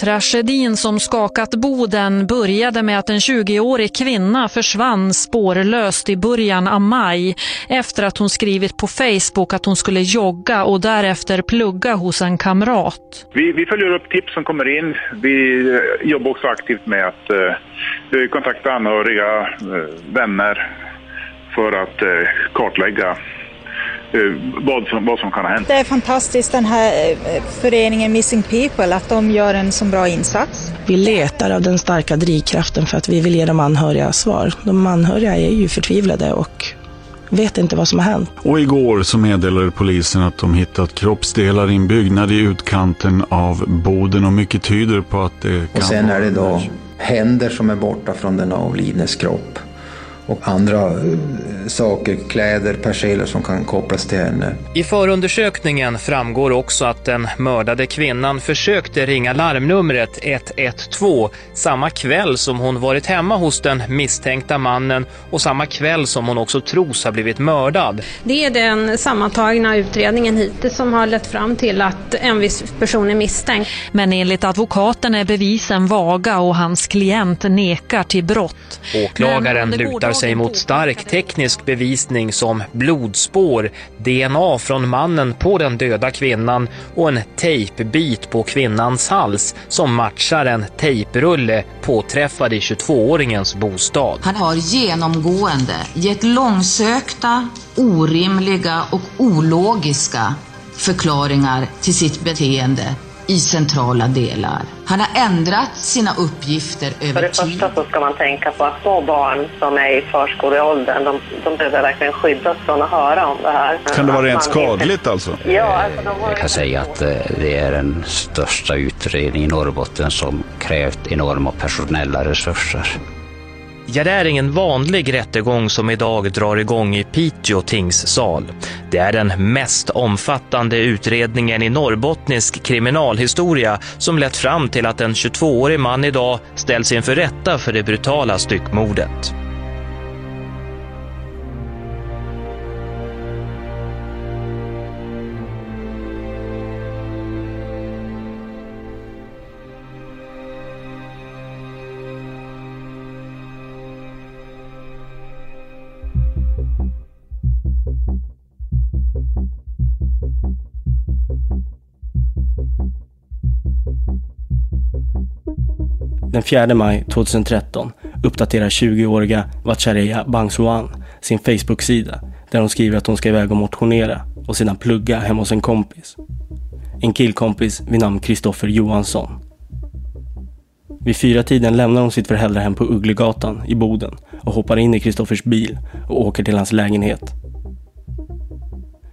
Tragedin som skakat Boden började med att en 20-årig kvinna försvann spårlöst i början av maj efter att hon skrivit på Facebook att hon skulle jogga och därefter plugga hos en kamrat. Vi, vi följer upp tips som kommer in. Vi eh, jobbar också aktivt med att eh, kontakta anhöriga, eh, vänner för att eh, kartlägga vad, som, vad som kan ha hänt. Det är fantastiskt den här eh, föreningen Missing People, att de gör en så bra insats. Vi letar av den starka drivkraften för att vi vill ge de anhöriga svar. De anhöriga är ju förtvivlade och vet inte vad som har hänt. Och igår så meddelade polisen att de hittat kroppsdelar i en byggnad i utkanten av Boden och mycket tyder på att det kan Och sen är det då händer som är borta från den avlidnes kropp. Och andra eh, saker, kläder, perseler som kan kopplas till henne. I förundersökningen framgår också att den mördade kvinnan försökte ringa larmnumret 112 samma kväll som hon varit hemma hos den misstänkta mannen och samma kväll som hon också tros ha blivit mördad. Det är den sammantagna utredningen hittills som har lett fram till att en viss person är misstänkt. Men enligt advokaten är bevisen vaga och hans klient nekar till brott. Åklagaren lutar sig mot stark teknisk bevisning som blodspår, DNA från mannen på den döda kvinnan och en tejpbit på kvinnans hals som matchar en tejprulle påträffad i 22-åringens bostad. Han har genomgående gett långsökta, orimliga och ologiska förklaringar till sitt beteende i centrala delar. Han har ändrat sina uppgifter För över det tid. första så ska man tänka på att små barn som är i förskoleåldern, de, de behöver verkligen skyddas från att höra om det här. Kan det vara rent inte- skadligt alltså? Ja, alltså de Jag kan säga att eh, det är den största utredningen i Norrbotten som krävt enorma personella resurser. Ja, det är ingen vanlig rättegång som idag drar igång i Piteå tingssal. Det är den mest omfattande utredningen i norrbottnisk kriminalhistoria som lett fram till att en 22-årig man idag ställs inför rätta för det brutala styckmordet. Den 4 maj 2013 uppdaterar 20-åriga Vatchareeya Bangsuan sin Facebook-sida där hon skriver att hon ska iväg och motionera och sedan plugga hemma hos en kompis. En killkompis vid namn Kristoffer Johansson. Vid fyra tiden lämnar hon sitt föräldrahem på Ugglegatan i Boden och hoppar in i Kristoffers bil och åker till hans lägenhet.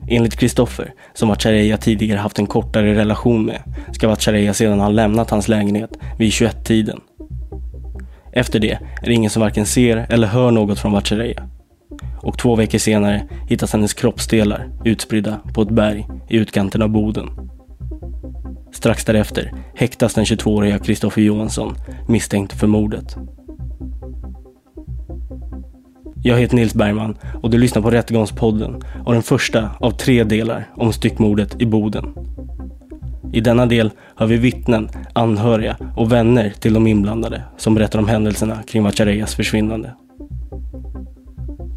Enligt Kristoffer, som Vatchareeya tidigare haft en kortare relation med, ska Vatchareeya sedan ha lämnat hans lägenhet vid 21-tiden. Efter det är det ingen som varken ser eller hör något från Vatchareeya. och två veckor senare hittas hennes kroppsdelar utspridda på ett berg i utkanten av Boden. Strax därefter häktas den 22-åriga Kristoffer Johansson misstänkt för mordet. Jag heter Nils Bergman och du lyssnar på Rättegångspodden och den första av tre delar om styckmordet i Boden. I denna del har vi vittnen, anhöriga och vänner till de inblandade som berättar om händelserna kring Vatchareeyas försvinnande.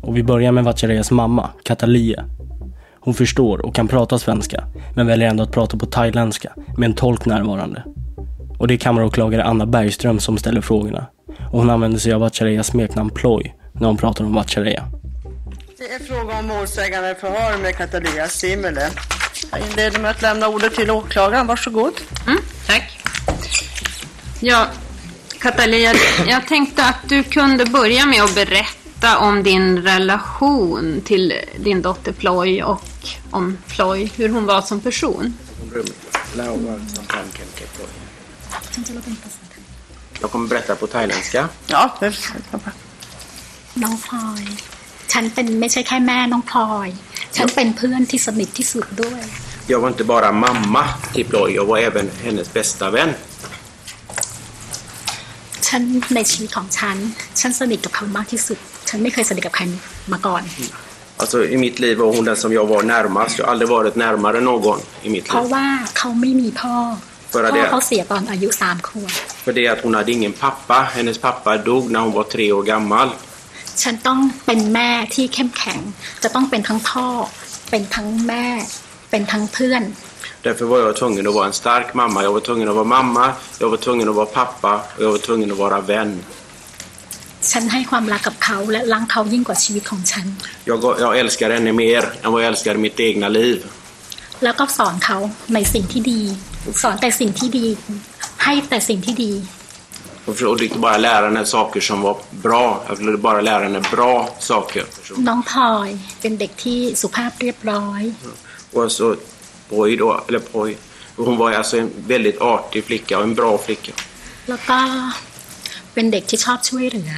Och vi börjar med Vatchareeyas mamma, Katalia. Hon förstår och kan prata svenska, men väljer ändå att prata på thailändska med en tolk närvarande. Och det är kammaråklagare Anna Bergström som ställer frågorna. Och hon använder sig av Vatchareeyas smeknamn Ploy när hon pratar om Vatchareya. Det är fråga om målsägande förhör med Katalia Simele. Jag inleder med att lämna ordet till åklagaren. Varsågod. Mm, tack. Ja, Katalia, jag tänkte att du kunde börja med att berätta om din relation till din dotter Ploy och om Ploy, hur hon var som person. Jag kommer berätta på thailändska. Ja, det น้องพลอย ฉันเป็นไม่ใช่แค่แม่น้องพลอย ฉันเป็นเพื่อนที่สนิทที่สุดด้วย Jag var inte bara mamma till Ploy, jag var även hennes bästa vän. ฉันในชีวิตของฉัน ฉันสนิทกับเขามากที่สุด ฉันไม่เคยสนิทกับใครมาก่อน Alltså i mitt liv var hon den som jag var närmast. Jag har aldrig varit närmare någon i mitt เพราะ liv. ว่าเขาไม่มีพ่อ För พ่อเขา det, เสียตอนอายุสามขวบ för det att hon hade ingen pappa. Hennes pappa dog när hon var tre år gammal. ฉันต้องเป็นแม่ที่เข้มแข็ง จะต้องเป็นทั้งพ่อ เป็นทั้งแม่ เป็นทั้งเพื่อน Därför var jag tvungen att vara en stark mamma. Jag var tvungen att vara mamma, jag var tvungen att vara pappa och jag var tvungen att vara vän. ฉันให้ความรักกับเขาและรักเขายิ่งกว่าชีวิตของฉัน Jag, jag älskar henne mer än vad jag älskar mitt egna liv. แล้วก็สอนเขาในสิ่งที่ดี สอนแต่สิ่งที่ดี ให้แต่สิ่งที่ดี Jag försökte inte bara lära henne saker som var bra. Jag ville bara lära henne bra saker. น้องพลอยเป็นเด็กที่สุภาพเรียบร้อย Och så Poj då, eller Poj. Hon var alltså en väldigt artig flicka och en bra flicka. แล้วก็เป็นเด็กที่ชอบช่วยเหลือ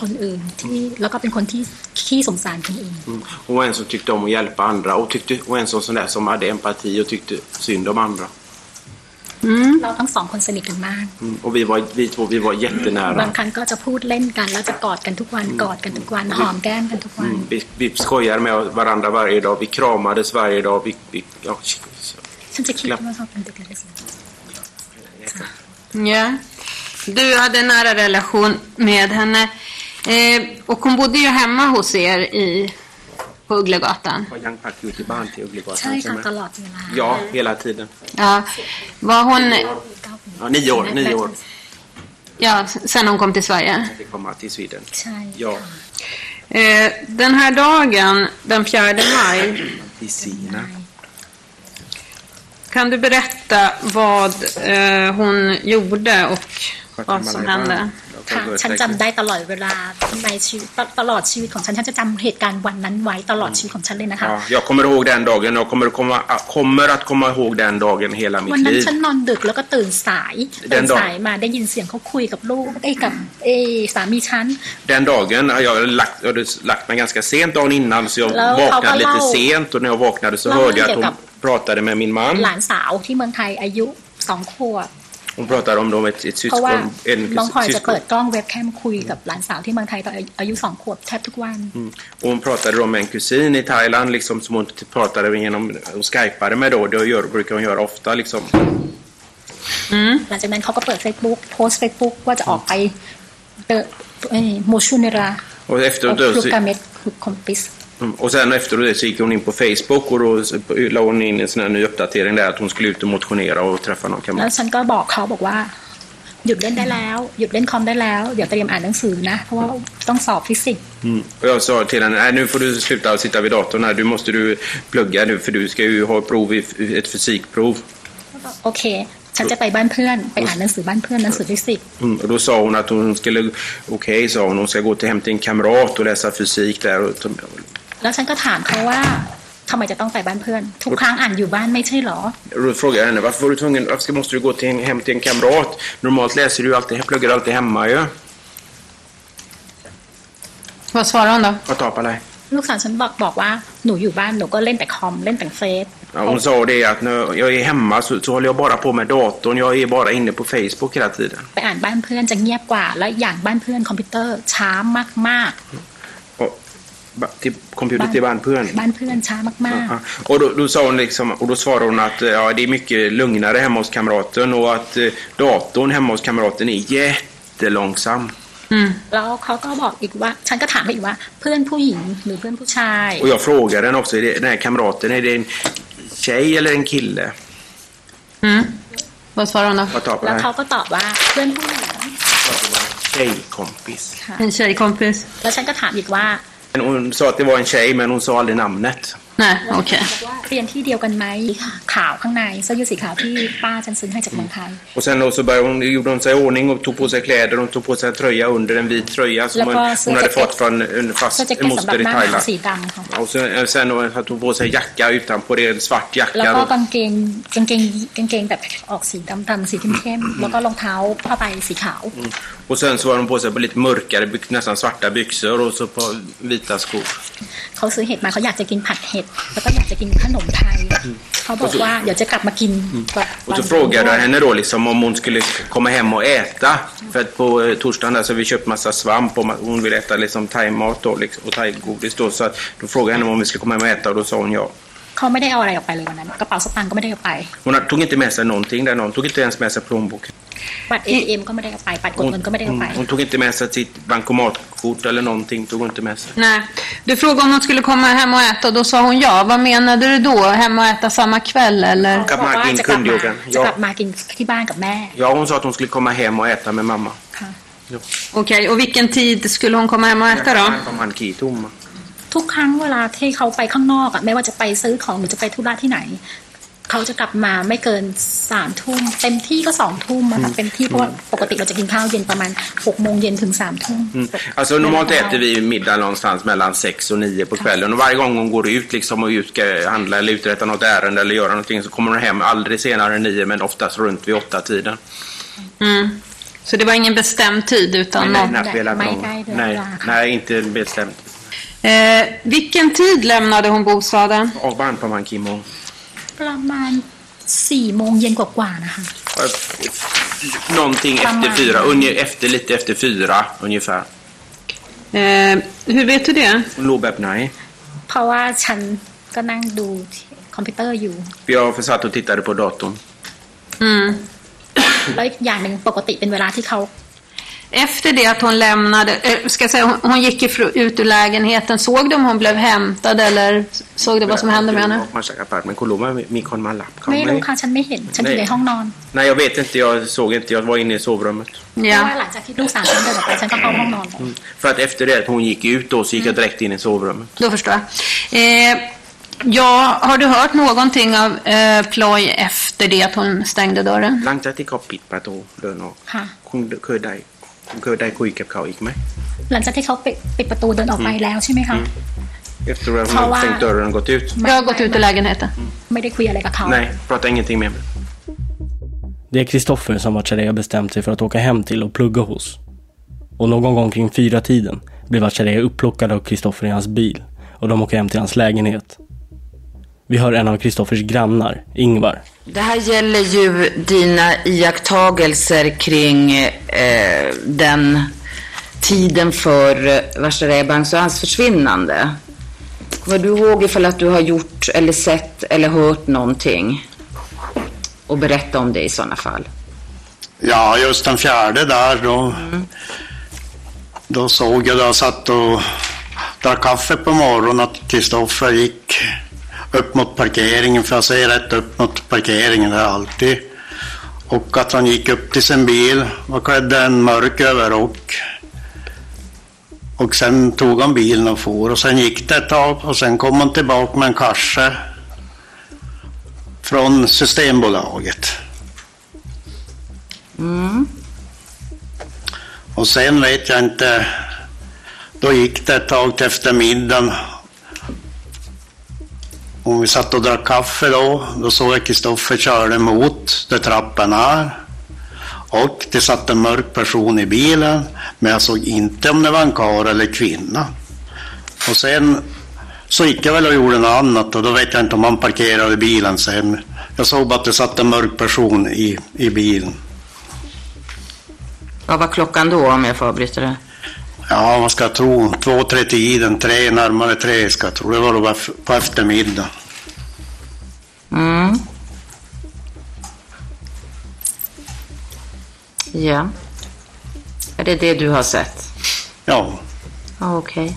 คนอื่นที่แล้วก็เป็นคนที่ขี้สงสารคนอื่น Mm. Hon var en som tyckte om att hjälpa andra och tyckte, hon var en som, sån där som hade empati och tyckte synd om andra. เราทั้งสองคนสนิทกันมาก Mm. Och vi, var, vi två vi var บาง jättenära. ครั้งก็จะพูดเล่นกันแล้วจะกอดกันทุกวันกอดกันทุกวันหอมแก้มกันทุกวัน Mm. Vi, vi skojade med varandra varje dag. Vi kramades varje dag. Vi, vi, ja, ฉันจะคิดว่าเขาเป็นเด็กเล็ก Ja. Du hade en nära relation med henne. Eh, och hon bodde ju hemma hos er i, på Ugglegatan. Ja, hela tiden. Ja, var hon... Ja, nio år. Nio år. Ja, sen hon kom till Sverige. Till Sweden. Ja. Eh, den här dagen, den 4 maj. Kan du berätta vad eh, hon gjorde och vad som hände? ค่ะฉันจำได้ตลอดเวลาในชีวิตตตลอดชีวิตของฉันฉันจะจำเหตุการณ์วันนั้นไว้ตลอดชีวิตของฉันเลยนะคะ Ja, jag kommer ihåg den dagen. Jag kommer, komma, kommer att komma ihåg den dagen hela วัน mitt นั้น liv. ฉันนอนดึกแล้วก็ตื่นสายเดิตื่นนดอกสายมาได้ยินเสียงเขาคุยกับลูกไอ้ยกับเอ้ยสามีฉัน Den dagen, jag hade lagt, jag hade lagt mig ganska sent dagen innan så jag Låt, vaknade pappa, lite låt. sent och när jag vaknade så Låt, hörde jag att Jacob. hon pratade med min หลา man. นสาวที่เมืองไทยอายุสองขวบ Hon pratar om dem ett, ett syskon. En, någon har syskon. Ett webcam kuj med landsal till man kan ta ju som kort tätt och kvar. Och hon pratade om en kusin i Thailand liksom som hon pratade genom och skypade med då. Det gör, brukar hon göra ofta liksom. หลังจากนั้นเขาก็เปิด Facebook โพส Facebook ว่าจะออกไปเจอโมชูเนรา och efteråt då så, กาเมตคือคอมปิส Mm. Och sen efteråt det så gick hon in på Facebook och då la hon in en sån här ny uppdatering där att hon skulle ut och motionera och träffa någon แล้ว kamrat. ฉันก็บอกเขาบอกว่า หยุดเล่นได้แล้ว หยุดเล่นคอมได้แล้ว เดี๋ยวเตรียมอ่านหนังสือนะ เพราะว่าต้องสอบฟิสิกส์ Mm. Och jag sa till henne, nej nu får du sluta sitta vid datorn här, du måste du plugga nu för du ska ju ha prov i, ett fysikprov. โอเค ฉันจะไปบ้านเพื่อน ไปอ่านหนังสือบ้านเพื่อนหนังสือฟิสิกส์ Mm. Och då sa hon att hon skulle, okej sa hon, hon ska gå till hem till en kamrat och läsa fysik där. Och, แล้วฉันก็ถามเขาว่าทำไมจะต้องไปบ้านเพื่อน ทุกครั้งอ่านอยู่บ้านไม่ใช่เหรอ och då frågade jag henne, varför, var du tvungen, varför ska- måste du gå till en, hem till en kamrat? Normalt läser du ju alltid, pluggar du alltid hemma ju. Vad svarade hon då? Vad tar på dig? ลูกสาวฉันบอกบอกว่าหนูอยู่บ้านหนูก็เล่นแต่คอมเล่นแต่เฟซ Ja, hon sa det att när jag är hemma så, så håller jag bara på med datorn. Jag är bara inne på Facebook hela tiden. ไปอ่านบ้านเพื่อนจะเงียบกว่าแล้วอย่างบ้านเพื่อนคอมพิวเตอร์ช้ามาก Ba- Till computer till barnpön. ๆ บ้านเพื่อนช้ามาก Ja. Och då, då sa hon liksom, och då svarade hon att eh, ja, det är mycket lugnare hemma hos kamraten och att eh, datorn hemma hos kamraten är jättelångsam. ๆ แล้วเขาก็บอกอีกว่า ฉันก็ถามไปอีกว่า เพื่อนผู้หญิงหรือเพื่อนผู้ชาย Och jag frågade den också, är det, den här kamraten, är det en tjej eller en kille? Mm. Vad svarar hon då? Vad tar på แล้ว det เขา här? ก็ตอบว่าเพื่อนผู้หญิง Tjejkompis. ค่ะ En tjejkompis? แล้ว hon sa att det var en tjej, men hon sa aldrig namnet. Nej, okej. ว่าเรียนที่เดียวกันไหมขาวข้างในเสื้อยืดสีขาวที่ป้าฉันซื้อให้จากเมืองไทย Och sen då så började hon, gjorde hon sig i ordning och tog på sig kläder. Hon tog på sig en tröja under en vit tröja som hon, Lägg på hon hade säkert- fått från en fast เสื้อแจ็ค en เก็ตสำหรับ moster i หน้าหนาว Thailand. สีดำค่ะ Och sen, sen då hade hon på sig jacka utanpå det, en svart แล้ว jacka. ก็ Då. กางเกงกางเกงกางเกงแบบออกสีดำดำๆสีเข้มๆแล้วก็รองเท้าผ้าใบสีขาว Och sen så hade hon på sig på lite mörkare, byx, nästan svarta byxor och så på vita skor. เขาซื้อเห็ดมาเขาอยากจะกินผัดเห็ด แล้วก็อยากจะกินขนมไทย เขาบอกว่าเดี๋ยวจะกลับมากินแบบ Och så frågade jag henne då liksom om hon skulle komma hem och äta. För att på eh, torsdagen där så har vi köpt massa svamp och ma- hon vill äta liksom thaimat då, liksom, och thaigodis då. Så att, då frågade jag henne om vi skulle komma hem och äta och då sa hon ja. เขาไม่ได้เอาอะไรออกไปเลยวันนั้นกระเป๋าสตางค์ก็ไม่ได้เอาไป Hon hade- tog inte med sig någonting där, hon tog inte ens med sig plånboken. บัตร ATM ก็ไม่ได้เอาไปบัตรกดเงินก็ไม่ได้เอาไป Hon, hon tog inte med sig sitt bankomatkort eller någonting, tog hon inte med sig. Nej. Du frågade om hon skulle komma hem och äta och då sa hon ja. Vad menade du då? Hem och äta samma kväll eller? เขาบอกว่าจะกลับมา kunde jag- จะกลับมากินที่บ้านกับแม่ Ja, hon sa att hon skulle komma hem och äta med mamma. ค่ะ Okej, och vilken tid skulle hon komma hem och äta då? Om han key tomma. ทุกครั้งเวลาที่เขาไปข้างนอกอะไม่ว่าจะไปซื้อของหรือจะไปธุระที่ไหน เขาจะกลับมาไม่เกินสามทุ่มเต็มที่ก็สองทุ่มอะค่ะเต็มที่เพราะว่าปกติเราจะกินข้าวเย็นประมาณหกโมงเย็นถึงสามทุ่ม Mm. Alltså normalt äter vi middag någonstans mellan 6 och 9 på kvällen och varje gång hon går ut liksom och ut ska handla eller uträtta något ärende eller göra någonting så kommer hon hem aldrig senare än 9 men oftast runt vid 8 tiden. Mm. Så det var ingen bestämd tid utan Nej, någon... nej, spelar någon- nej, nej, inte bestämt. Eh, vilken tid lämnade hon bostaden? Och barn på man Kim och ประมาณสี่โมงเย็นกว่าๆนะคะ någonting efter fyra, unge, efter, lite efter fyra ungefär. Eh, hur vet du det? Hon låg och öppnade. เพราะว่าฉันก็นั่งดูคอมพิวเตอร์อยู่ För jag satt och tittade på datorn. Mm. แล้วอีกอย่างหนึ่งปกติเป็นเวลาที่เขา Efter det att hon lämnade, eh, ska jag säga, hon, hon gick ifr- ut ur lägenheten, såg du om hon blev hämtad eller såg du vad som hände med henne? มาจากอพาร์ตเมนต์คุณรู้ไหมมีคนมารับเขา ไม่ ไหม รู้ค่ะฉันไม่เห็น ฉันอยู่ในห้องนอน Nej, jag vet inte. Jag såg inte. Jag var inne i sovrummet. เพราะว่าหลังจากที่ลูกสาวฉันเดินออกไปฉันก็เข้าห้องนอนเลย Mm. För att efter det att hon gick ut då så gick jag direkt in i sovrummet. Då förstår jag. Eh, ja, har du hört någonting av eh, Ploy efter det att hon stängde dörren? หลังจากที่เขาปิดประตูเดินออก ค่ะ คุณเคยได้ คุณเคยได้คุยกับเขาอีกไหมหลังจากที่เขาปิดปิดประตูเดินออกไปแล้วใช่ไหมคะ Det är Kristoffer som Vatchareeya bestämt sig för att åka hem till och plugga hos. Och någon gång kring fyra blir Vatchareeya upplockad av Kristoffer i hans bil och de åker hem till hans lägenhet. Vi hör en av Kristoffers grannar, Ingvar. Det här gäller ju dina iakttagelser kring eh, den tiden för eh, Vashtareh Bangsuans försvinnande. Kommer du ihåg ifall att du har gjort eller sett eller hört någonting? Och berätta om det i sådana fall. Ja, just den fjärde där då. Då såg jag, då jag satt och drack kaffe på morgonen att Kristoffer gick upp mot parkeringen, för jag ser rätt upp mot parkeringen där alltid. Och att han gick upp till sin bil, var klädd en mörk överrock. Och sen tog han bilen och for och sen gick det ett tag och sen kom han tillbaka med en kasse från Systembolaget. Mm. Och sen vet jag inte, då gick det ett tag till eftermiddagen. Och vi satt och drack kaffe då, då såg jag Kristoffer körde mot där trappan är. Och det satt en mörk person i bilen, men jag såg inte om det var en karl eller kvinna. Och sen Så gick jag väl och gjorde något annat och då vet jag inte om han parkerade bilen sen. Jag såg bara att det satt en mörk person i, i bilen. Vad var klockan då om jag får avbryta det? Ja, vad ska tro? Två, tre tiden, tre, närmare tre ska jag tro. Det var då på eftermiddag. Mm. Ja. Är det det du har sett? Ja. Okej. Okay.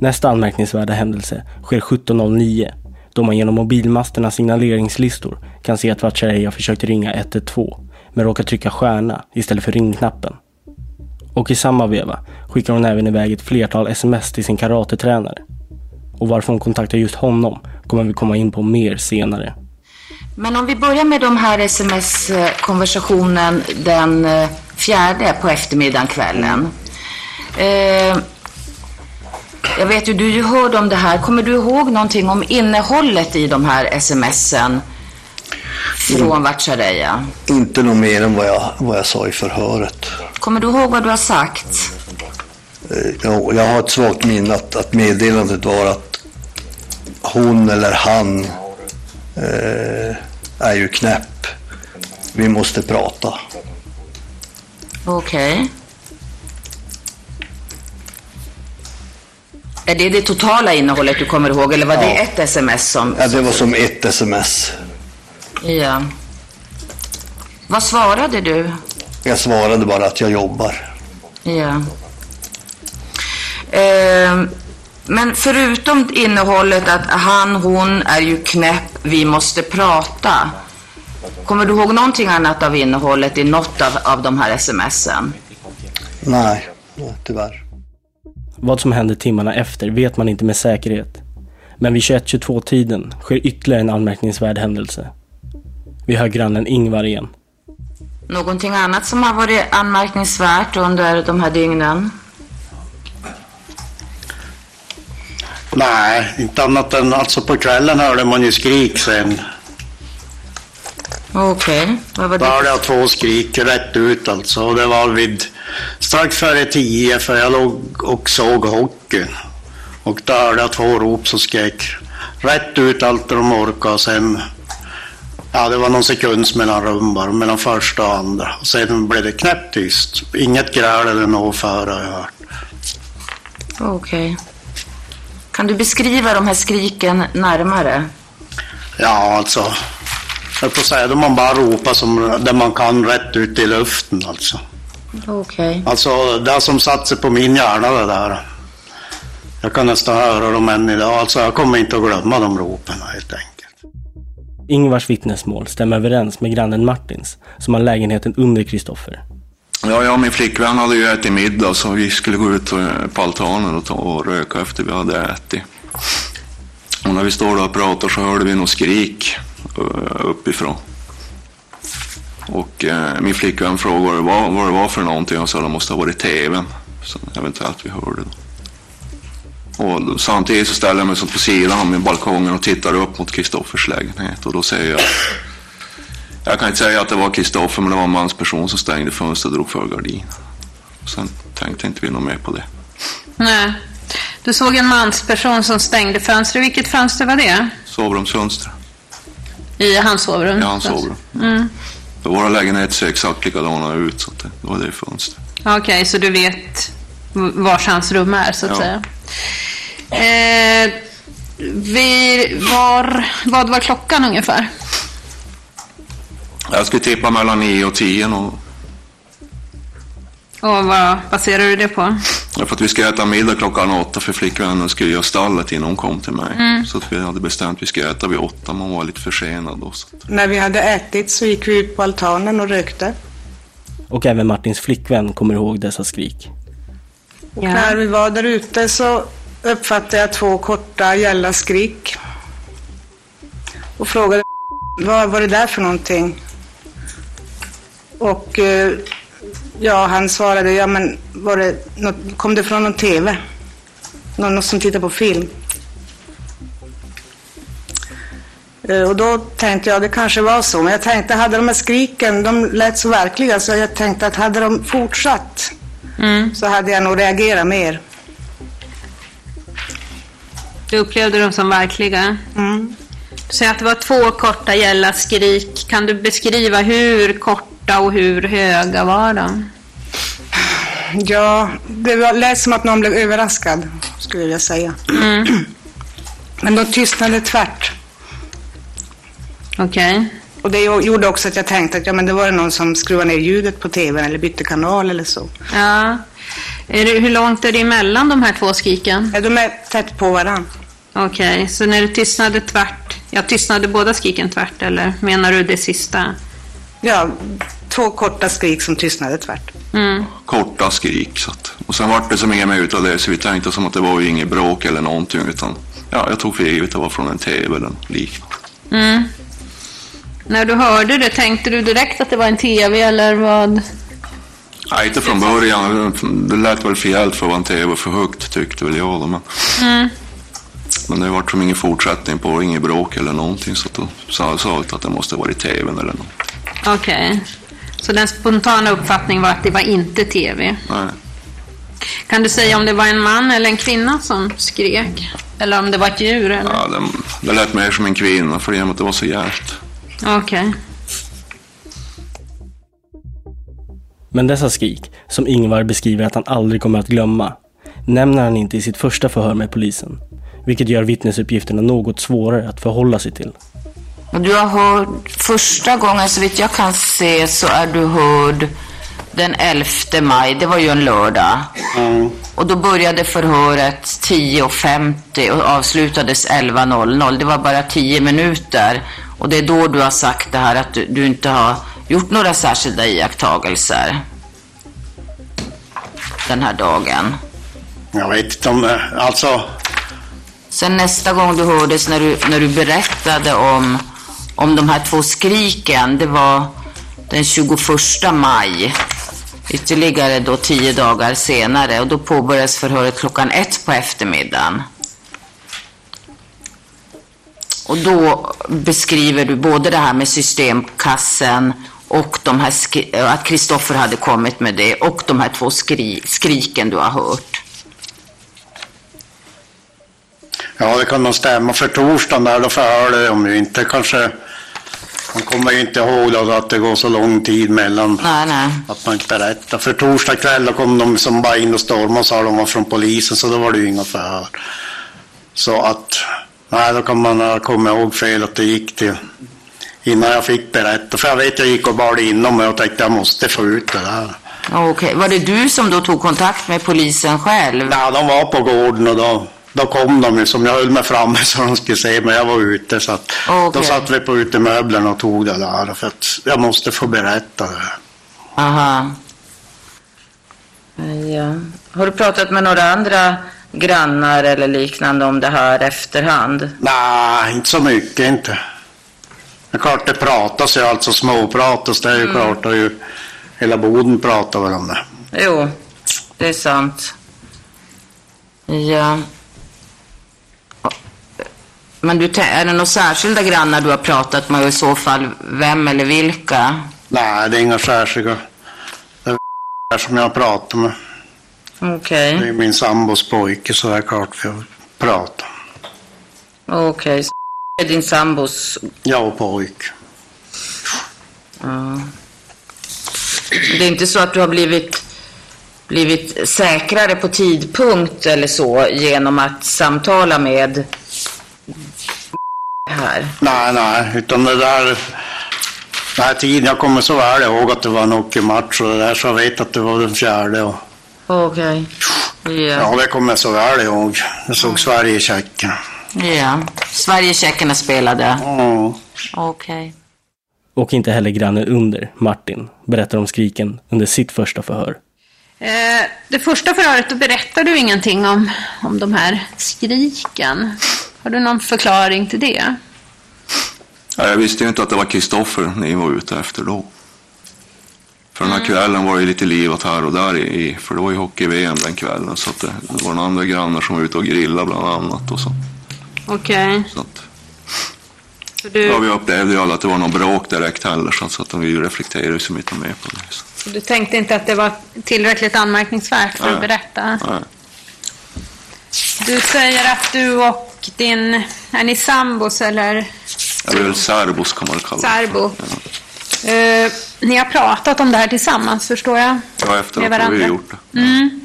Nästa anmärkningsvärda händelse sker 17.09 då man genom mobilmasternas signaleringslistor kan se att Vatchareeya försökt ringa 112 men råkar trycka stjärna istället för ringknappen. Och i samma veva skickar hon även iväg ett flertal sms till sin karatetränare. Och varför hon kontaktar just honom kommer vi komma in på mer senare. Men om vi börjar med de här sms-konversationen den eh, fjärde på eftermiddagen, kvällen. Eh, jag vet ju, du ju hörde om det här. Kommer du ihåg någonting om innehållet i de här smsen från Vatchareeya? Inte något mer än vad jag, vad jag sa i förhöret. Kommer du ihåg vad du har sagt? Eh, jag, jag har ett svagt minne att, att meddelandet var att hon eller han eh, är ju knäpp. Vi måste prata. Okej. Okay. Är det det totala innehållet du kommer ihåg eller var ja. det ett sms som... Ja, det var som ett sms. Ja. Vad svarade du? Jag svarade bara att jag jobbar. Ja. Eh, men förutom innehållet att han, hon är ju knäpp, vi måste prata. Kommer du ihåg någonting annat av innehållet i något av, av de här smsen? Nej, tyvärr. Vad som händer timmarna efter vet man inte med säkerhet. Men vid 21.22-tiden sker ytterligare en anmärkningsvärd händelse. Vi hör grannen Ingvar igen. Någonting annat som har varit anmärkningsvärt under de här dygnen? Nej, inte annat än alltså på kvällen hörde man ju skrik sen. Okej, okay. vad var det? Då hörde jag två skrik rätt ut alltså. Och det var vid strax före tio för jag låg och såg hockeyn. Och då hörde jag två rop som skrek rätt ut allt de orkade. Sen, ja det var någon sekunds mellanrum bara, mellan första och andra. Och sen blev det knäpptyst. Inget gräl eller något före har jag hört. Okej. Okay. Kan du beskriva de här skriken närmare? Ja, alltså. Jag får säga, då man bara ropar som det man kan rätt ut i luften alltså. Okej. Okay. Alltså det som satt sig på min hjärna det där. Jag kan nästan höra dem än idag. Alltså jag kommer inte att glömma de ropen helt enkelt. Ingvars vittnesmål stämmer överens med grannen Martins som har lägenheten under Kristoffer. Ja, jag och min flickvän hade ju ätit middag så vi skulle gå ut eh, på altanen och, ta och röka efter vi hade ätit. Och när vi står där och pratar så hörde vi något skrik eh, uppifrån. Och eh, min flickvän frågade vad det, var, vad det var för någonting och sa att det måste ha varit tvn. som eventuellt vi hörde då. Och samtidigt så ställer jag mig så på sidan min balkongen och tittar upp mot Kristoffers lägenhet och då säger jag jag kan inte säga att det var Kristoffer men det var en mansperson som stängde fönstret och drog för gardinen. Sen tänkte inte vi något mer på det. Nej. Du såg en mansperson som stängde fönstret. Vilket fönster var det? Sovrumsfönster. I hans sovrum? I hans sovrum. Mm. För våra lägenheter ser exakt likadana ut så det var det fönstret. Okej, okay, så du vet vars hans rum är så att ja. säga. Eh, vi var, vad var klockan ungefär? Jag skulle tippa mellan 9 och 10 nog. Och vad baserar du det på? Ja, för att vi ska äta middag klockan åtta för flickvännen skulle göra stallet innan hon kom till mig. Mm. Så att vi hade bestämt att vi skulle äta vid åtta, men hon var lite försenad då. Så att... När vi hade ätit så gick vi ut på altanen och rökte. Och även Martins flickvän kommer ihåg dessa skrik. Och ja. när vi var där ute så uppfattade jag två korta gälla skrik. Och frågade vad var det där för någonting? Och eh, ja, han svarade, ja men var det något, kom det från någon TV? Någon som tittar på film? Eh, och då tänkte jag, det kanske var så. Men jag tänkte, hade de här skriken, de lät så verkliga så jag tänkte att hade de fortsatt mm. så hade jag nog reagerat mer. Du upplevde dem som verkliga? Mm. Du säger att det var två korta gälla skrik. Kan du beskriva hur korta och hur höga var de? Ja, det var, lät som att någon blev överraskad, skulle jag säga. Mm. Men de tystnade tvärt. Okej. Och det gjorde också att jag tänkte att ja, men det var någon som skruvade ner ljudet på tvn eller bytte kanal eller så. Ja. Är det, hur långt är det emellan de här två skriken? Ja, de är tätt på varandra. Okej, så när du tystnade tvärt, ja tystnade båda skriken tvärt eller menar du det sista? Ja, två korta skrik som tystnade tvärt. Mm. Korta skrik. Så att, och sen vart det som inget mer utav det så vi tänkte som att det var ju inget bråk eller någonting utan ja, jag tog för givet att det var från en tv eller liknande. Mm. När du hörde det, tänkte du direkt att det var en tv eller vad? Nej, inte från början. Det lät väl förjävligt för att vara en tv för högt tyckte väl jag då. Men, Mm. men det vart som ingen fortsättning på inget bråk eller någonting så då sa jag att det måste varit tvn eller något. Okej. Så den spontana uppfattningen var att det var inte tv. Nej. Kan du säga om det var en man eller en kvinna som skrek? Eller om det var ett djur? Eller? Ja, det, det lät mer som en kvinna för i det var så djärvt. Okej. Men dessa skrik, som Ingvar beskriver att han aldrig kommer att glömma, nämner han inte i sitt första förhör med polisen. Vilket gör vittnesuppgifterna något svårare att förhålla sig till. Och Du har hört, första gången så vitt jag kan se så är du hörd den 11 maj, det var ju en lördag. Och då började förhöret 10.50 och avslutades 11.00. Det var bara 10 minuter. Och det är då du har sagt det här att du, du inte har gjort några särskilda iakttagelser den här dagen. Jag vet inte om det, alltså, Sen nästa gång du hördes när du, när du berättade om, om de här två skriken, det var den 21 maj. Ytterligare då tio dagar senare och då påbörjades förhöret klockan ett på eftermiddagen. Och då beskriver du både det här med systemkassen och de här att Kristoffer hade kommit med det och de här två skri skriken du har hört. ja det kan nog stämma. För torsdagen där då förhörde de ju inte kanske, man kommer ju inte ihåg då att det går så lång tid mellan Nej, nej. att man inte berättar. För torsdag kväll då kom de som bara in och stormade och sa de var från polisen så då var det ju inga förhör. Så att, nej då kan man ha kommit ihåg fel att det gick till innan jag fick berätta. För jag vet jag gick och bar inom mig och tänkte jag måste få ut det där. Okej, var det du som då tog kontakt med polisen själv? Ja, de var på gården och då, då kom de ju som jag höll mig framme så de skulle se men jag var ute så att Okej. då satt vi på utemöblerna och tog det där för att jag måste få berätta det. Aha. Ja. Har du pratat med några andra grannar eller liknande om det här efterhand? Nej, inte så mycket inte. Det är klart det pratas ju, alltså småpratas, det är ju Mm. klart. Och ju, hela Boden pratar väl om det. Jo, det är sant. Ja. Men du, är det några särskilda grannar du har pratat med och i så fall vem eller vilka? Nej, det är inga särskilda. Det är som jag har pratat med. Okej, Det är min sambos pojke så det är klart vi har pratat. okej. Så Det är din sambos... Jag och pojk. Ja. Det är inte så att du har blivit, blivit säkrare på tidpunkt eller så genom att samtala med här? Nej, nej, utan det där... Den här tiden, jag kommer så väl ihåg att det var en hockeymatch och det där, så jag vet att det var den fjärde. Och, Okej. Ja. ja, det kommer jag så väl ihåg. Jag såg Sverige-Tjeckien. ja. Sverige-tjeckerna spelade? Ja. Okej. Och inte heller grannen under, Martin, berättar om skriken under sitt första förhör. Eh, det första förhöret, då berättar du ingenting om, om de här skriken. Har du någon förklaring till det? Ja, jag visste ju inte att det var Kristoffer ni var ute efter då. För den här kvällen var det lite livat här och där i, för det var ju hockey-VM den kvällen. Så att det, det var några andra grannar som var ute och grillade bland annat. Och så. Okej. Så att, Så du, ja, vi upplevde ju alla att det var någon bråk direkt heller så att, så att vi reflekterade ju så mycket mer på det. Så. du tänkte inte att det var tillräckligt anmärkningsvärt för att Nej. berätta? Nej. Du säger att du och och din, är ni sambos eller Jag är väl serbos kan man kalla det. särbo? Eh, ni har pratat om det här tillsammans förstår jag? Ja, efter att vi har gjort det. Mm.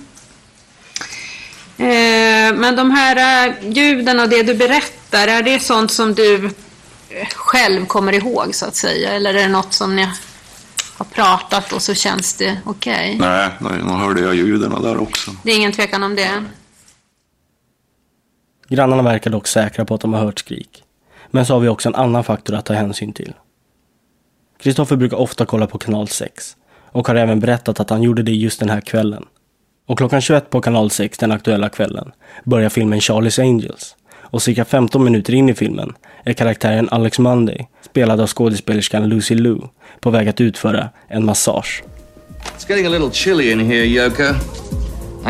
Eh, men de här eh, ljuden och det du berättar, är det sånt som du eh, själv kommer ihåg så att säga? Eller är det något som ni har pratat och så känns det okej? Nej, nej, nu hörde jag ljuden där också. Det är ingen tvekan om det? Grannarna verkar dock säkra på att de har hört skrik. Men så har vi också en annan faktor att ta hänsyn till. Kristoffer brukar ofta kolla på kanal 6 och har även berättat att han gjorde det just den här kvällen. Och klockan 21 på kanal 6 den aktuella kvällen börjar filmen Charlie's Angels. Och cirka 15 minuter in i filmen är karaktären Alex Monday, spelad av skådespelerskan Lucy Liu, på väg att utföra en massage. It's getting a little chilly in here, Yoko.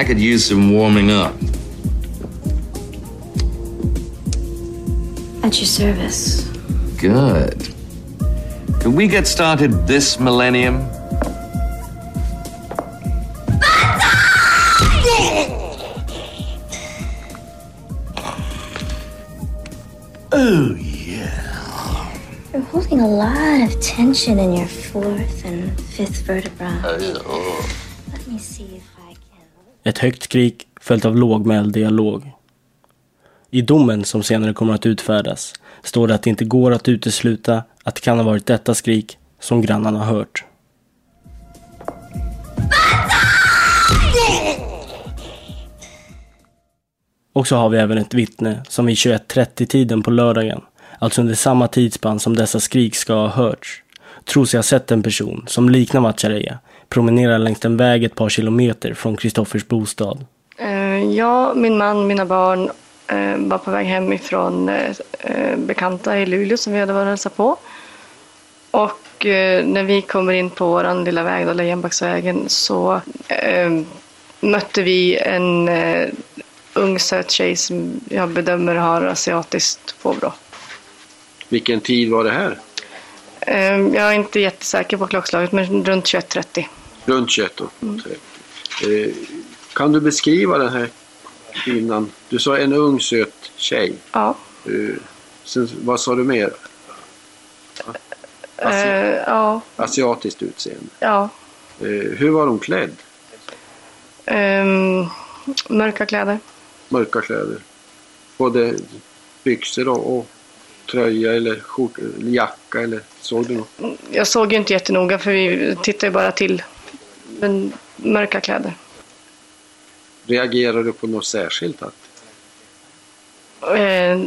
I could use some warming up. At your service. Good. Can we get started this millennium? Oh, yeah. You're holding a lot of tension in your fourth and fifth vertebra. Oh, Let me see if I can... Ett högt skrik följt av lågmäld dialog. I domen som senare kommer att utfärdas står det att det inte går att utesluta att det kan ha varit detta skrik som grannarna har hört. Och så har vi även ett vittne som vid 21.30-tiden på lördagen, alltså under samma tidsspann som dessa skrik ska ha hörts, tror sig ha sett en person som liknar Machareya promenera längs en väg ett par kilometer från Kristoffers bostad. Eh, jag, min man, mina barn var på väg hem ifrån eh, eh, bekanta i Luleå som vi hade varit och hälsat på. Och eh, när vi kommer in på vår lilla väg, då, Lejonbacksvägen, så eh, mötte vi en eh, ung söt tjej som jag bedömer har asiatiskt påbrå. Vilken tid var det här? Eh, jag är inte jättesäker på klockslaget, men runt 21.30. Runt 21 då. Eh, Kan du beskriva den här kvinnan? Du sa en ung söt tjej. Ja. Eh, Sen, vad sa du mer? Eh, ja, Asiatiskt utseende. ja. Eh, Hur var hon klädd? Ehm, mörka kläder. Mörka kläder? Både byxor och, och tröja eller skjort, eller jacka eller såg du något? Jag såg ju inte jättenoga för vi tittade ju bara till. Men mörka kläder. Reagerade du på något särskilt? Att, Eh,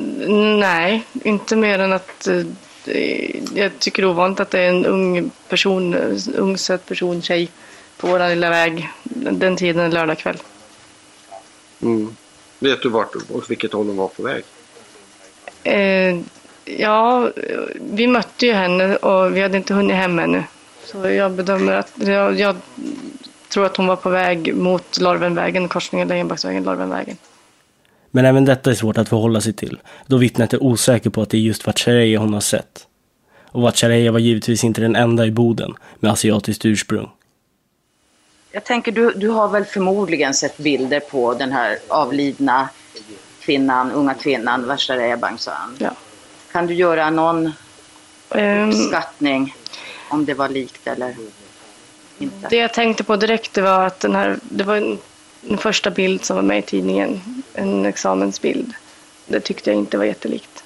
nej, inte mer än att eh, jag tycker det är ovanligt att det är en ung person, ung söt person, tjej på vår lilla väg den tiden en lördagkväll. mm. Vet du vart och vilket håll hon var på väg? Eh, ja, vi mötte ju henne och vi hade inte hunnit hem ännu. Så jag bedömer att, jag, jag tror att hon var på väg mot Lorvenvägen, korsningen Lejonbacksvägen, Lorvenvägen. Men även detta är svårt att förhålla sig till, då vittnet är osäker på att det är just Vatchareeya hon har sett. Och Vatchareeya var givetvis inte den enda i Boden med asiatiskt ursprung. Jag tänker, du, du har väl förmodligen sett bilder på den här avlidna kvinnan, unga kvinnan, Vashareya Bangsoan. Ja. Kan du göra någon Ehm. uppskattning om det var likt eller inte? Det jag tänkte på direkt det var att den här, det var en, en första bild som var med i tidningen, en examensbild. Det tyckte jag inte var jättelikt.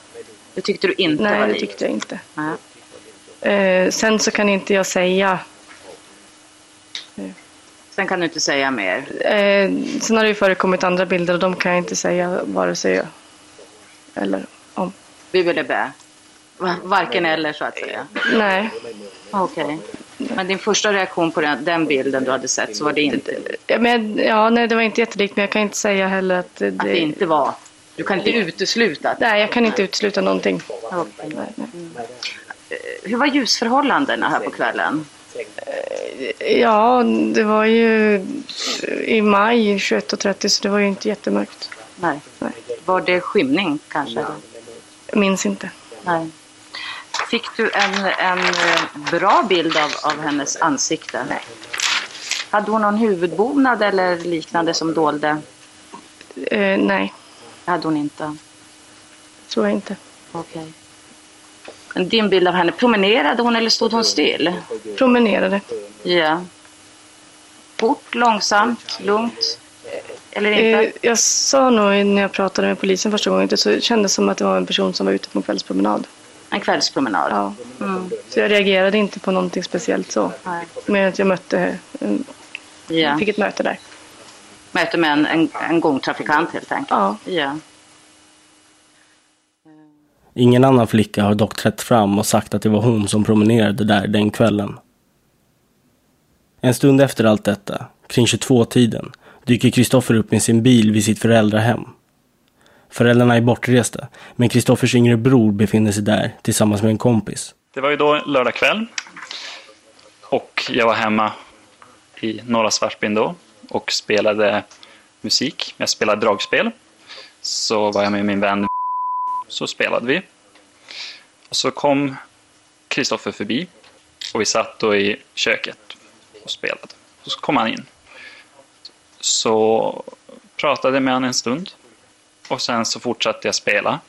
Det tyckte du inte Nej, var det likt? tyckte jag inte. Nej. Eh, sen så kan inte jag säga. Sen kan du inte säga mer? Eh, sen har det ju förekommit andra bilder och de kan jag inte säga vare sig eller om. Vi ville. Va- Varken eller så att säga? Nej. Okej. Men din första reaktion på den, den bilden du hade sett så var det inte? Men, ja, nej, det var inte jättelikt men jag kan inte säga heller att det, Att det inte var? Du kan inte utesluta? att- Nej, jag kan inte utesluta någonting. Eh, Hur var ljusförhållandena här på kvällen? Ja, det var ju i maj 21.30 så det var ju inte jättemörkt. Nej. Var det skymning kanske? Jag minns inte. Nej. Fick du en, en eh, bra bild av, av hennes ansikte? Nej. Hade hon någon huvudbonad eller liknande som dolde? Eh, nej. Hade hon inte. tror jag inte. Okej. Men Din bild av henne, promenerade hon eller stod hon still? Promenerade. Ja. Fort, långsamt, lugnt? Eller inte? Eh, jag sa nog när jag pratade med polisen första gången, så det kändes som att det var en person som var ute på en kvällspromenad. En kvällspromenad? Ja. Mm. Så jag reagerade inte på någonting speciellt så. Nej. Men att jag mötte, en, Ja. fick ett möte där. Möte med en, en, en gångtrafikant helt enkelt? Ja. ja. Ingen annan flicka har dock trätt fram och sagt att det var hon som promenerade där den kvällen. En stund efter allt detta, kring 22-tiden, dyker Kristoffer upp med sin bil vid sitt föräldrahem. Föräldrarna är bortresta, men Kristoffers yngre bror befinner sig där tillsammans med en kompis. Det var ju då lördag kväll. Och jag var hemma i norra Svartbyn då och spelade musik. Jag spelade dragspel. Så var jag med min vän. Så spelade vi. Och så kom Kristoffer förbi. Och vi satt då i köket och spelade. Och så kom han in. Så pratade jag med honom en stund. Och sen så fortsatte jag spela.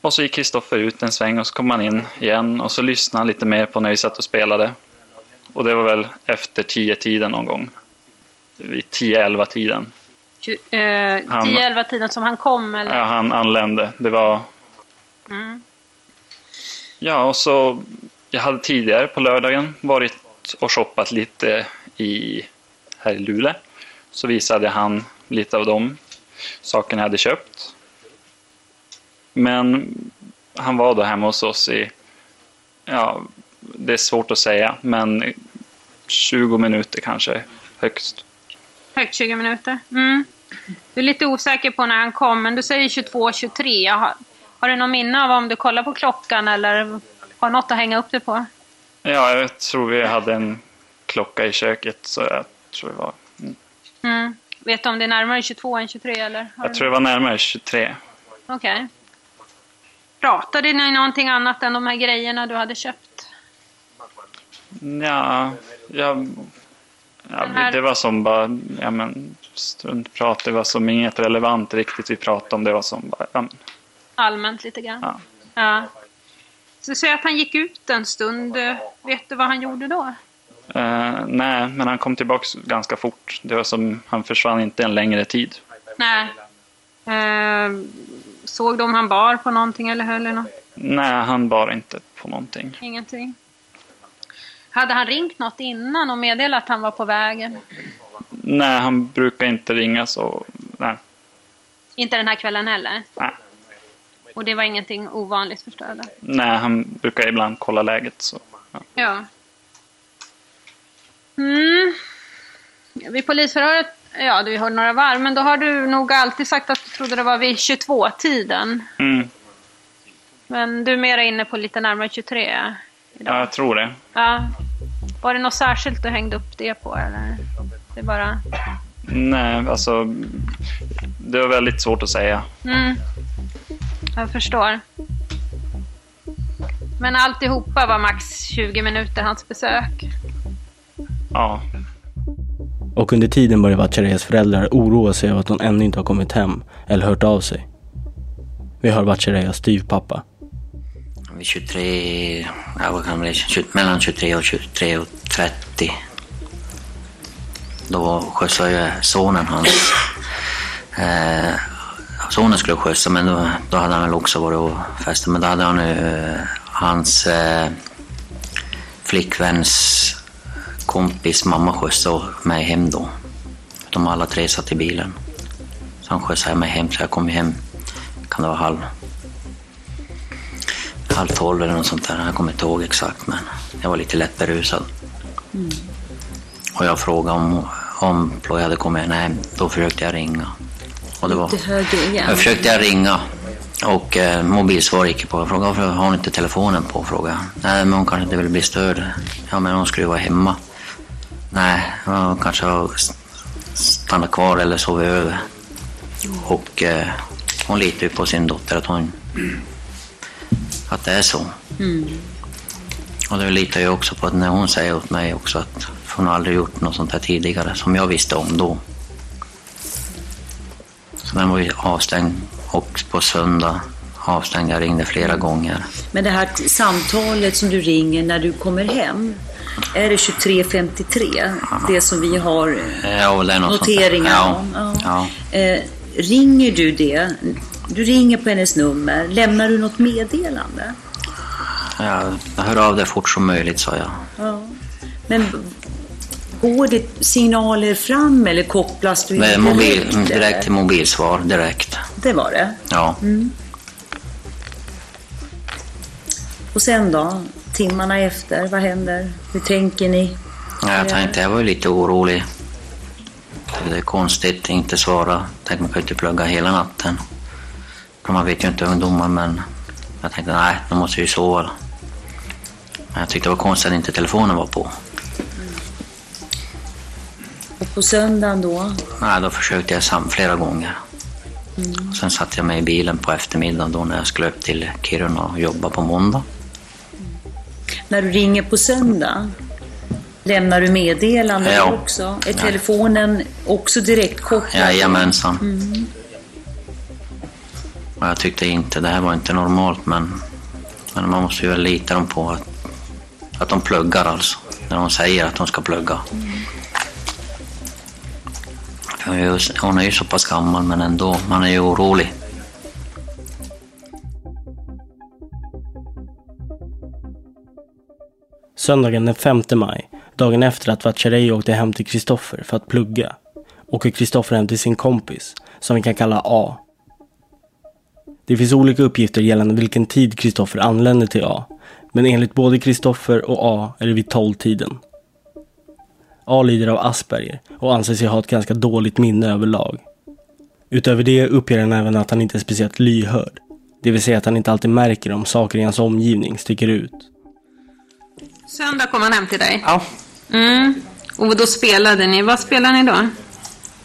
Och så gick Kristoffer ut en sväng och så kom han in igen och så lyssnade han lite mer på när vi satt och spelade. Och det var väl efter tio tiden någon gång. Vid 10-11 tiden. Tju- eh, Han- 10-11 tiden som han kom eller? Ja, han anlände. Det var... Mm. Ja, och så... Jag hade tidigare på lördagen varit och shoppat lite i, här i Luleå. Så visade han lite av de sakerna hade köpt. Men han var då hemma hos oss i, ja, det är svårt att säga, men 20 minuter kanske högst. Högt 20 minuter. Mm. Du är lite osäker på när han kom, men du säger 22-23. Har, har du någon minne av om du kollar på klockan eller har något att hänga upp det på? Ja, jag tror vi hade en klocka i köket, så jag tror det var, mm. Mm. Vet du om det är närmare 22 än 23 eller? Har jag tror det var närmare 23. Okej. Pratade ni någonting annat än de här grejerna du hade köpt? Ja, jag, ja här- det var som bara, ja men struntprat, det var som inget relevant riktigt vi pratade om, det var som bara, ja, men, Allmänt lite grann? Ja. ja. Så säg att han gick ut en stund. Vet du vad han gjorde då? Eh, nej, men han kom tillbaks ganska fort. Det var som, han försvann inte en längre tid. Nej. Eh, såg om han bar på någonting eller höll i något? Nej, han bar inte på någonting. Ingenting. Hade han ringt något innan och meddelat att han var på vägen? Nej, han brukar inte ringa så, nej. Inte den här kvällen heller? Nej. Och det var ingenting ovanligt då? Nej, han brukar ibland kolla läget så. Ja. Ja. Mm. Vid polisförhöret, ja du hörde några varv, men då har du nog alltid sagt att du trodde det var vid 22-tiden. Mm. Men du är mera inne på lite närmare 23. ja, jag tror det. Ja. Var det något särskilt du hängde upp det på eller? Det bara... Nej, alltså det var väldigt svårt att säga. Mm. Jag förstår. Men alltihopa var max 20 minuter hans besök. Ja. Och under tiden börjar Vatchareyas föräldrar oroa sig över att hon ännu inte har kommit hem eller hört av sig. Vi hör Vatchareyas styvpappa. Vid 23, ja, vad kan det bli, 20, mellan 23 och 23 och 30. Då skjutsade jag sonen hans. Eh, sonen skulle skjutsa men då, då hade han väl också varit och festat. Men då hade han ju eh, hans eh, flickväns kompis mamma skjutsade mig hem då. De alla tre satt i bilen. Så han skjutsade mig hem så jag kom hem, kan det vara halv halv tolv eller något sånt där. Jag kommer inte ihåg exakt men jag var lite lätt berusad. Och jag frågade om, om Ploy hade kommit. Nej, då försökte jag ringa. Och det var, Lite högre igen. jag försökte jag ringa och eh, mobilsvar gick på. Jag frågade varför har hon inte telefonen på? Frågade. Nej, men hon kanske inte vill bli störd. Ja, men hon skulle ju vara hemma. Nej, hon kanske har stannat kvar eller sovit över. Och eh, hon litar ju på sin dotter att hon att det är så. Mm. Och det litar jag också på att när hon säger åt mig också att hon aldrig gjort något sånt här tidigare som jag visste om då. Så den var ju avstängd och på söndag avstängd. Jag ringde flera gånger. Men det här samtalet som du ringer när du kommer hem, är det 2353? Det som vi har Ja, det noteringar Ja. om? Ja. Eh, ringer du det? Du ringer på hennes nummer. Lämnar du något meddelande? Ja, jag hör av dig fort som möjligt, sa jag. Ja. Men går det signaler fram eller kopplas du Med mobil, direkt? direkt, till mobilsvar, direkt. Det var det? Ja. Mm. Och sen då? Timmarna efter, vad händer? Hur tänker ni? Ja, jag tänkte, jag var lite orolig. Det är konstigt, inte svara. Tänkte man kan ju inte plugga hela natten. Man vet ju inte ungdomar, men jag tänkte nej, de måste ju sova. Men jag tyckte det var konstigt att inte telefonen var på. Och på söndagen då? Nej, då försökte jag sam flera gånger. Mm. Sen satte jag mig i bilen på eftermiddagen då när jag skulle upp till Kiruna och jobba på måndag. När du ringer på söndag, lämnar du meddelanden Ja. också? Är Ja. telefonen också direkt kopplad? Jajamensan. Mm. Och jag tyckte inte, det här var inte normalt men, men man måste ju väl lita dem på att, att de pluggar alltså. När de säger att de ska plugga. Ju- Hon är ju så pass gammal men ändå, man är ju orolig. Söndagen den 5 maj, dagen efter att Vatchareev åkte hem till Kristoffer för att plugga, åker Kristoffer hem till sin kompis, som vi kan kalla A. Det finns olika uppgifter gällande vilken tid Kristoffer anländer till A, men enligt både Kristoffer och A är det vid 12-tiden. A lider av Asperger och anser sig ha ett ganska dåligt minne överlag. Utöver det uppger han även att han inte är speciellt lyhörd, det vill säga att han inte alltid märker om saker i hans omgivning sticker ut. Söndag kom han hem till dig? Ja. Mm. Och då spelade ni. Vad spelade ni då?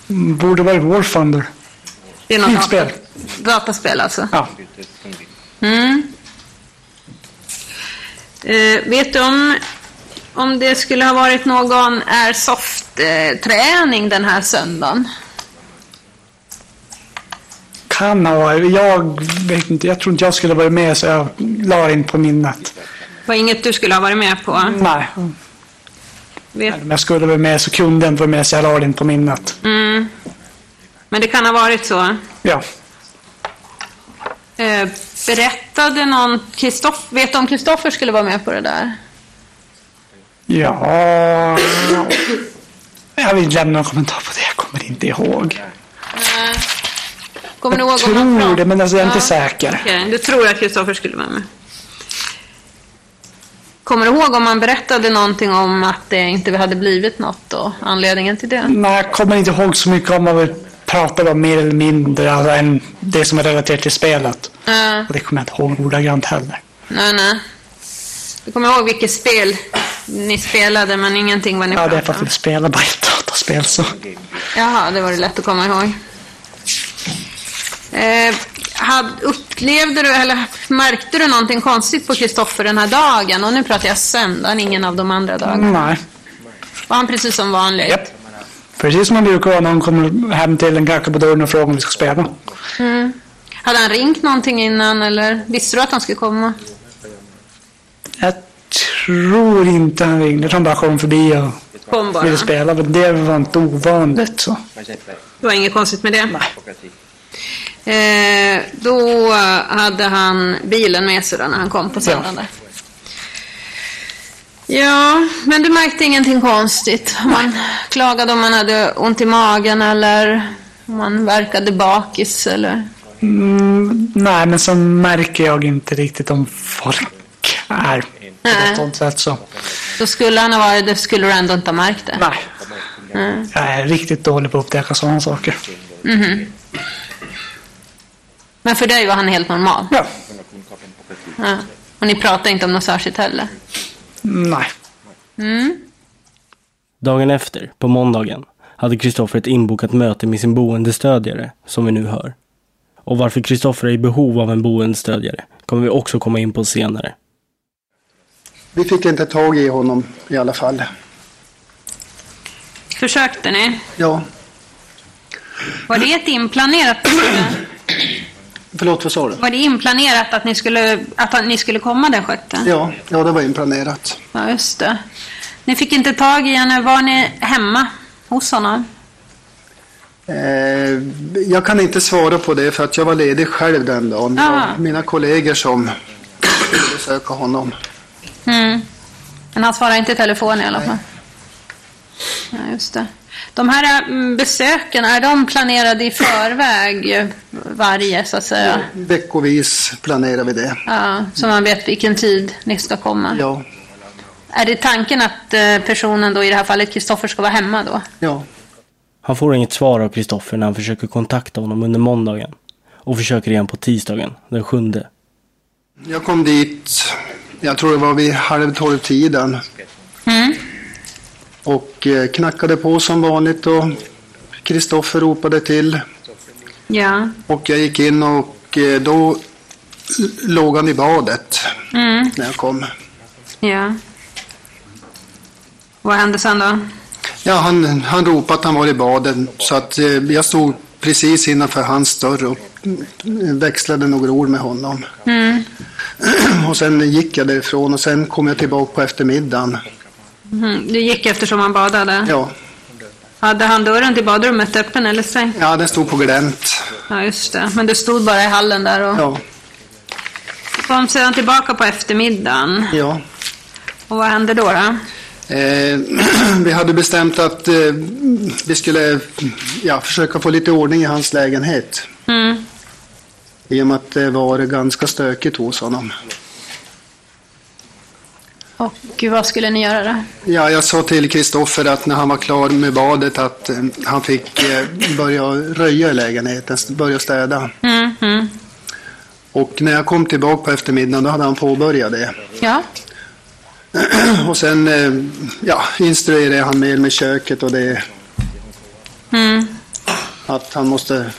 Mm, Borde varit War Thunder. Det är något Flygspel. data- Dataspel alltså? Ja. Mm. Eh, vet du om, om det skulle ha varit någon airsoft-träning den här söndagen? Kan ha varit. Jag vet inte. Jag tror inte jag skulle varit med så jag la in på minnet. Var inget du skulle ha varit med på? Nej. Vet, Om jag skulle vara med så kunde jag inte vara med så jag la in på minnet. mm. Men det kan ha varit så? Ja. Eh, berättade någon, Kristoff, vet du om Kristoffer skulle vara med på det där? Ja. Jag vill lämna en kommentar på det. Jag kommer inte ihåg. Kommer du jag ihåg om han tror det, men alltså, jag är inte Ja, säker. Okej, du tror att Kristoffer skulle vara med? Kommer du ihåg om han berättade någonting om att det inte hade blivit något då? Anledningen till det? Nej, jag kommer inte ihåg så mycket om vad vi pratade om mer eller mindre alltså, än det som är relaterat till spelet. Ja. Och det kommer jag inte ihåg ordagrant heller. nej, nej. Du kommer ihåg vilket spel ni spelade men ingenting vad ni Ja, det är pratade för att om? vi spelar bara ett dataspel så. Jaha, det var det lätt att komma ihåg. Eh, hade, upplevde du eller märkte du någonting konstigt på Kristoffer den här dagen? Och nu pratar jag söndagen, ingen av de andra dagarna. Nej. Var han precis som vanligt? Precis som man brukar vara när någon kommer hem till en knackar på dörren och frågar om vi ska spela. Mm. Hade han ringt någonting innan eller visste du att han skulle komma? Jag tror inte han ringde. Jag tror han bara kom förbi och Kom bara. ville spela. Men det var inte ovanligt så. Det var inget konstigt med det? Eh, då hade han bilen med sig då när han kom på söndagen. Ja, men du märkte ingenting konstigt? Man klagade om man hade ont i magen eller om man verkade bakis eller? Mm, nej, men så märker jag inte riktigt om folk är på Nej. något sätt så. Då skulle han ha varit det, skulle du ändå inte ha märkt det? Nej. Mm. Jag är riktigt dålig på att upptäcka sådana saker. Mhm. Men för dig var han helt normal? Ja. ja. Och ni pratade inte om något särskilt heller? Nej. Mm. Dagen efter, på måndagen, hade Kristoffer ett inbokat möte med sin boendestödjare, som vi nu hör. Och varför Kristoffer är i behov av en boendestödjare kommer vi också komma in på senare. Vi fick inte tag i honom i alla fall. Försökte ni? Ja, Var det ett inplanerat beslut? Förlåt, vad sa du? Var det inplanerat att ni skulle, att ni skulle komma den sjätte? Ja, ja, det var inplanerat. Ja, just det. Ni fick inte tag i henne. Var ni hemma hos honom? Eh, jag kan inte svara på det för att jag var ledig själv den dagen. Det var Ah. mina kollegor som skulle besöka honom. Mm. Men han svarar inte i telefon i alla fall. Ja, just det. De här mm, besöken, är de planerade i förväg varje så att säga? Veckovis planerar vi det. Ja, så man vet vilken tid ni ska komma? Ja. Är det tanken att eh, personen då, i det här fallet Kristoffer, ska vara hemma då? Ja. Han får inget svar av Kristoffer när han försöker kontakta honom under måndagen. Och försöker igen på tisdagen, den sjunde. Jag kom dit, jag tror det var vid halv tolv tiden. Mm. Och eh, knackade på som vanligt och Kristoffer ropade till. Ja. Och jag gick in och eh, då låg han i badet Mm. när jag kom. Ja. Vad hände sen då? Ja, han, han ropade att han var i badet så att eh, jag stod precis innanför hans dörr och växlade några ord med honom. Mm. Och sen gick jag därifrån och sen kom jag tillbaka på eftermiddagen. Mm. Du gick eftersom han badade? Ja, Hade han dörren till badrummet öppen eller stängd? ja den stod på glänt. Ja, just det. Men du stod bara i hallen där och Ja, kom sedan tillbaka på eftermiddagen. ja. Och vad hände då? då? Eh, vi hade bestämt att eh, vi skulle ja, försöka få lite ordning i hans lägenhet. Mm. I och med att det var ganska stökigt hos honom. Och vad skulle ni göra då? Ja, jag sa till Kristoffer att när han var klar med badet att eh, han fick eh, börja röja i lägenheten, börja städa. Mm, mm. Och när jag kom tillbaka på eftermiddagen då hade han påbörjat det. Ja. Och sen eh, ja, instruerade han mer med köket och det Mm. att han måste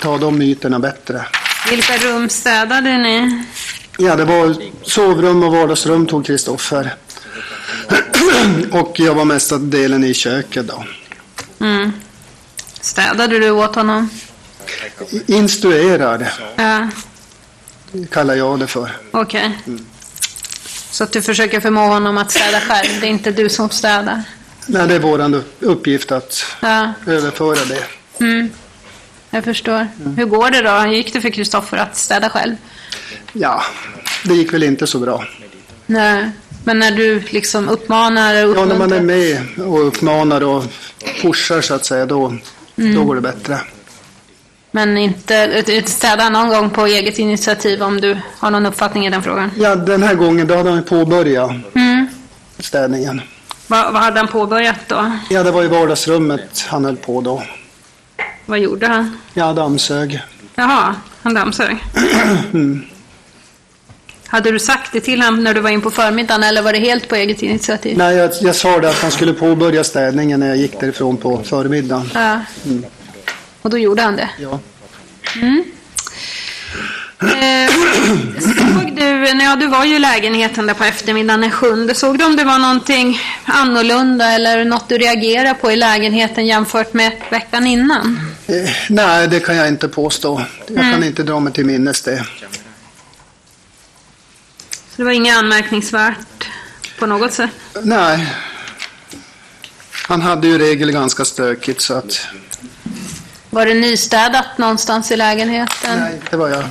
ta de ytorna bättre. Vilka rum städade ni? Ja, det var sovrum och vardagsrum tog Kristoffer. och jag var mesta delen i köket då. Mm. Städade du åt honom? Instruerad Ja, kallar jag det för. okej. Så att du försöker förmå honom att städa själv? Det är inte du som städar? Nej, det är vår uppgift att Ja. överföra det. Mm. Jag förstår. Hur går det då? Gick det för Kristoffer att städa själv? Ja, det gick väl inte så bra. Nej. Men när du liksom uppmanar och Ja, när uppmuntrar? man är med och uppmanar och pushar så att säga, då, Mm. då går det bättre. Men inte ett- städa någon gång på eget initiativ om du har någon uppfattning i den frågan? Ja, den här gången då hade han påbörjat Mm. städningen. Vad, vad hade han påbörjat då? Ja, det var i vardagsrummet han höll på då. Vad gjorde han? Ja, dammsög. Jaha, han dammsög. Mm. Hade du sagt det till honom när du var in på förmiddagen eller var det helt på eget initiativ? Nej, jag, jag sa det att han skulle påbörja städningen när jag gick därifrån på förmiddagen. Ja. Mm. Och då gjorde han det? Ja. Mm. Eh, såg du, ja, du var ju i lägenheten där på eftermiddagen den sjunde. Såg du om det var någonting annorlunda eller något du reagerade på i lägenheten jämfört med veckan innan? Eh, nej, det kan jag inte påstå. Jag kan Mm. inte dra mig till minnes det. Så det var inget anmärkningsvärt på något sätt? Nej. Han hade ju regel ganska stökigt så att Var det nystädat någonstans i lägenheten? nej, det var jag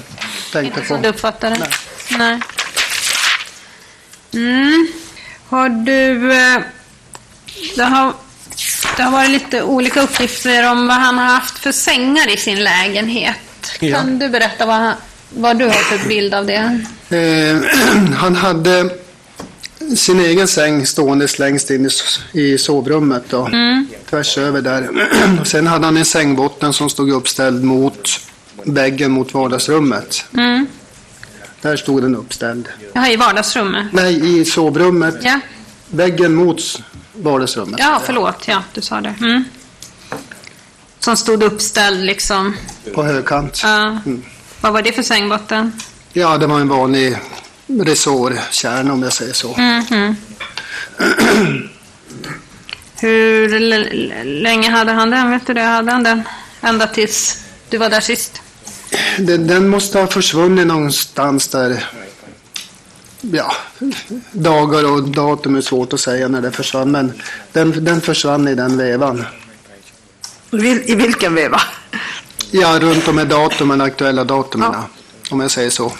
tänkte Som du på. uppfattade det? Nej. Mm. Har du... eh, Det har, det har varit lite olika uppgifter om vad han har haft för sängar i sin lägenhet. Ja. Kan du berätta vad, vad du har för bild av det? Eh, han hade sin egen säng ståendes längst in i, sovrummet då. Mm. Tvärs över där. Och sen hade han en sängbotten som stod uppställd mot väggen mot vardagsrummet. Mm. Där stod den uppställd. Jaha, i vardagsrummet? Nej, i sovrummet. Ja. Väggen mot vardagsrummet. Ja, förlåt. Ja, du sa det. Mm. Som stod uppställd liksom. På högkant. Ja. Mm. Vad var det för sängbotten? Ja, det var en vanlig resårkärna om jag säger så. Mhm. Hur l- l- länge hade han den? Vet du det? Hade han den ända tills du var där sist? Den, den måste ha försvunnit någonstans där. Ja, dagar och datum är svårt att säga när det försvann. Men den, den försvann i den vevan. I vilken veva? Ja, runt de här datumen, aktuella datumen. Om jag säger så.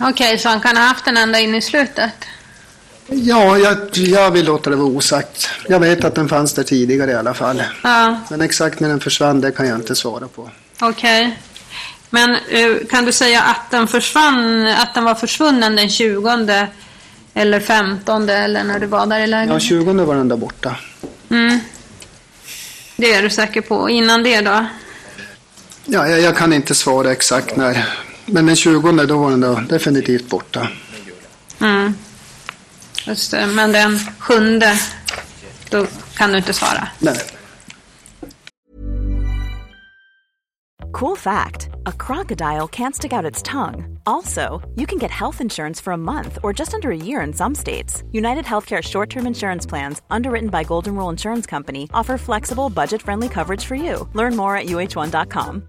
Okej, så han kan ha haft den ända in i slutet? Ja, jag, jag vill låta det vara osagt. Jag vet att den fanns där tidigare i alla fall. Ja, Men exakt när den försvann, det kan jag inte svara på. okej. Men eh, kan du säga att den försvann, att den var försvunnen den 20 eller 15 eller när du var där i Ja, lägenheten? 20 var den där borta. Mm. Det är du säker på. Innan det då? Ja, jag, jag kan inte svara exakt när. Men den 20 då var den då definitivt borta. Mm. Just det. Men den sjunde, då kan du inte svara. Nej. Cool fact a crocodile can't stick out its tongue. Also, you can get health insurance for a month or just under a year in some states. United Healthcare short term insurance plans, underwritten by Golden Rule Insurance Company, offer flexible, budget friendly coverage for you. Learn more at uh1.com.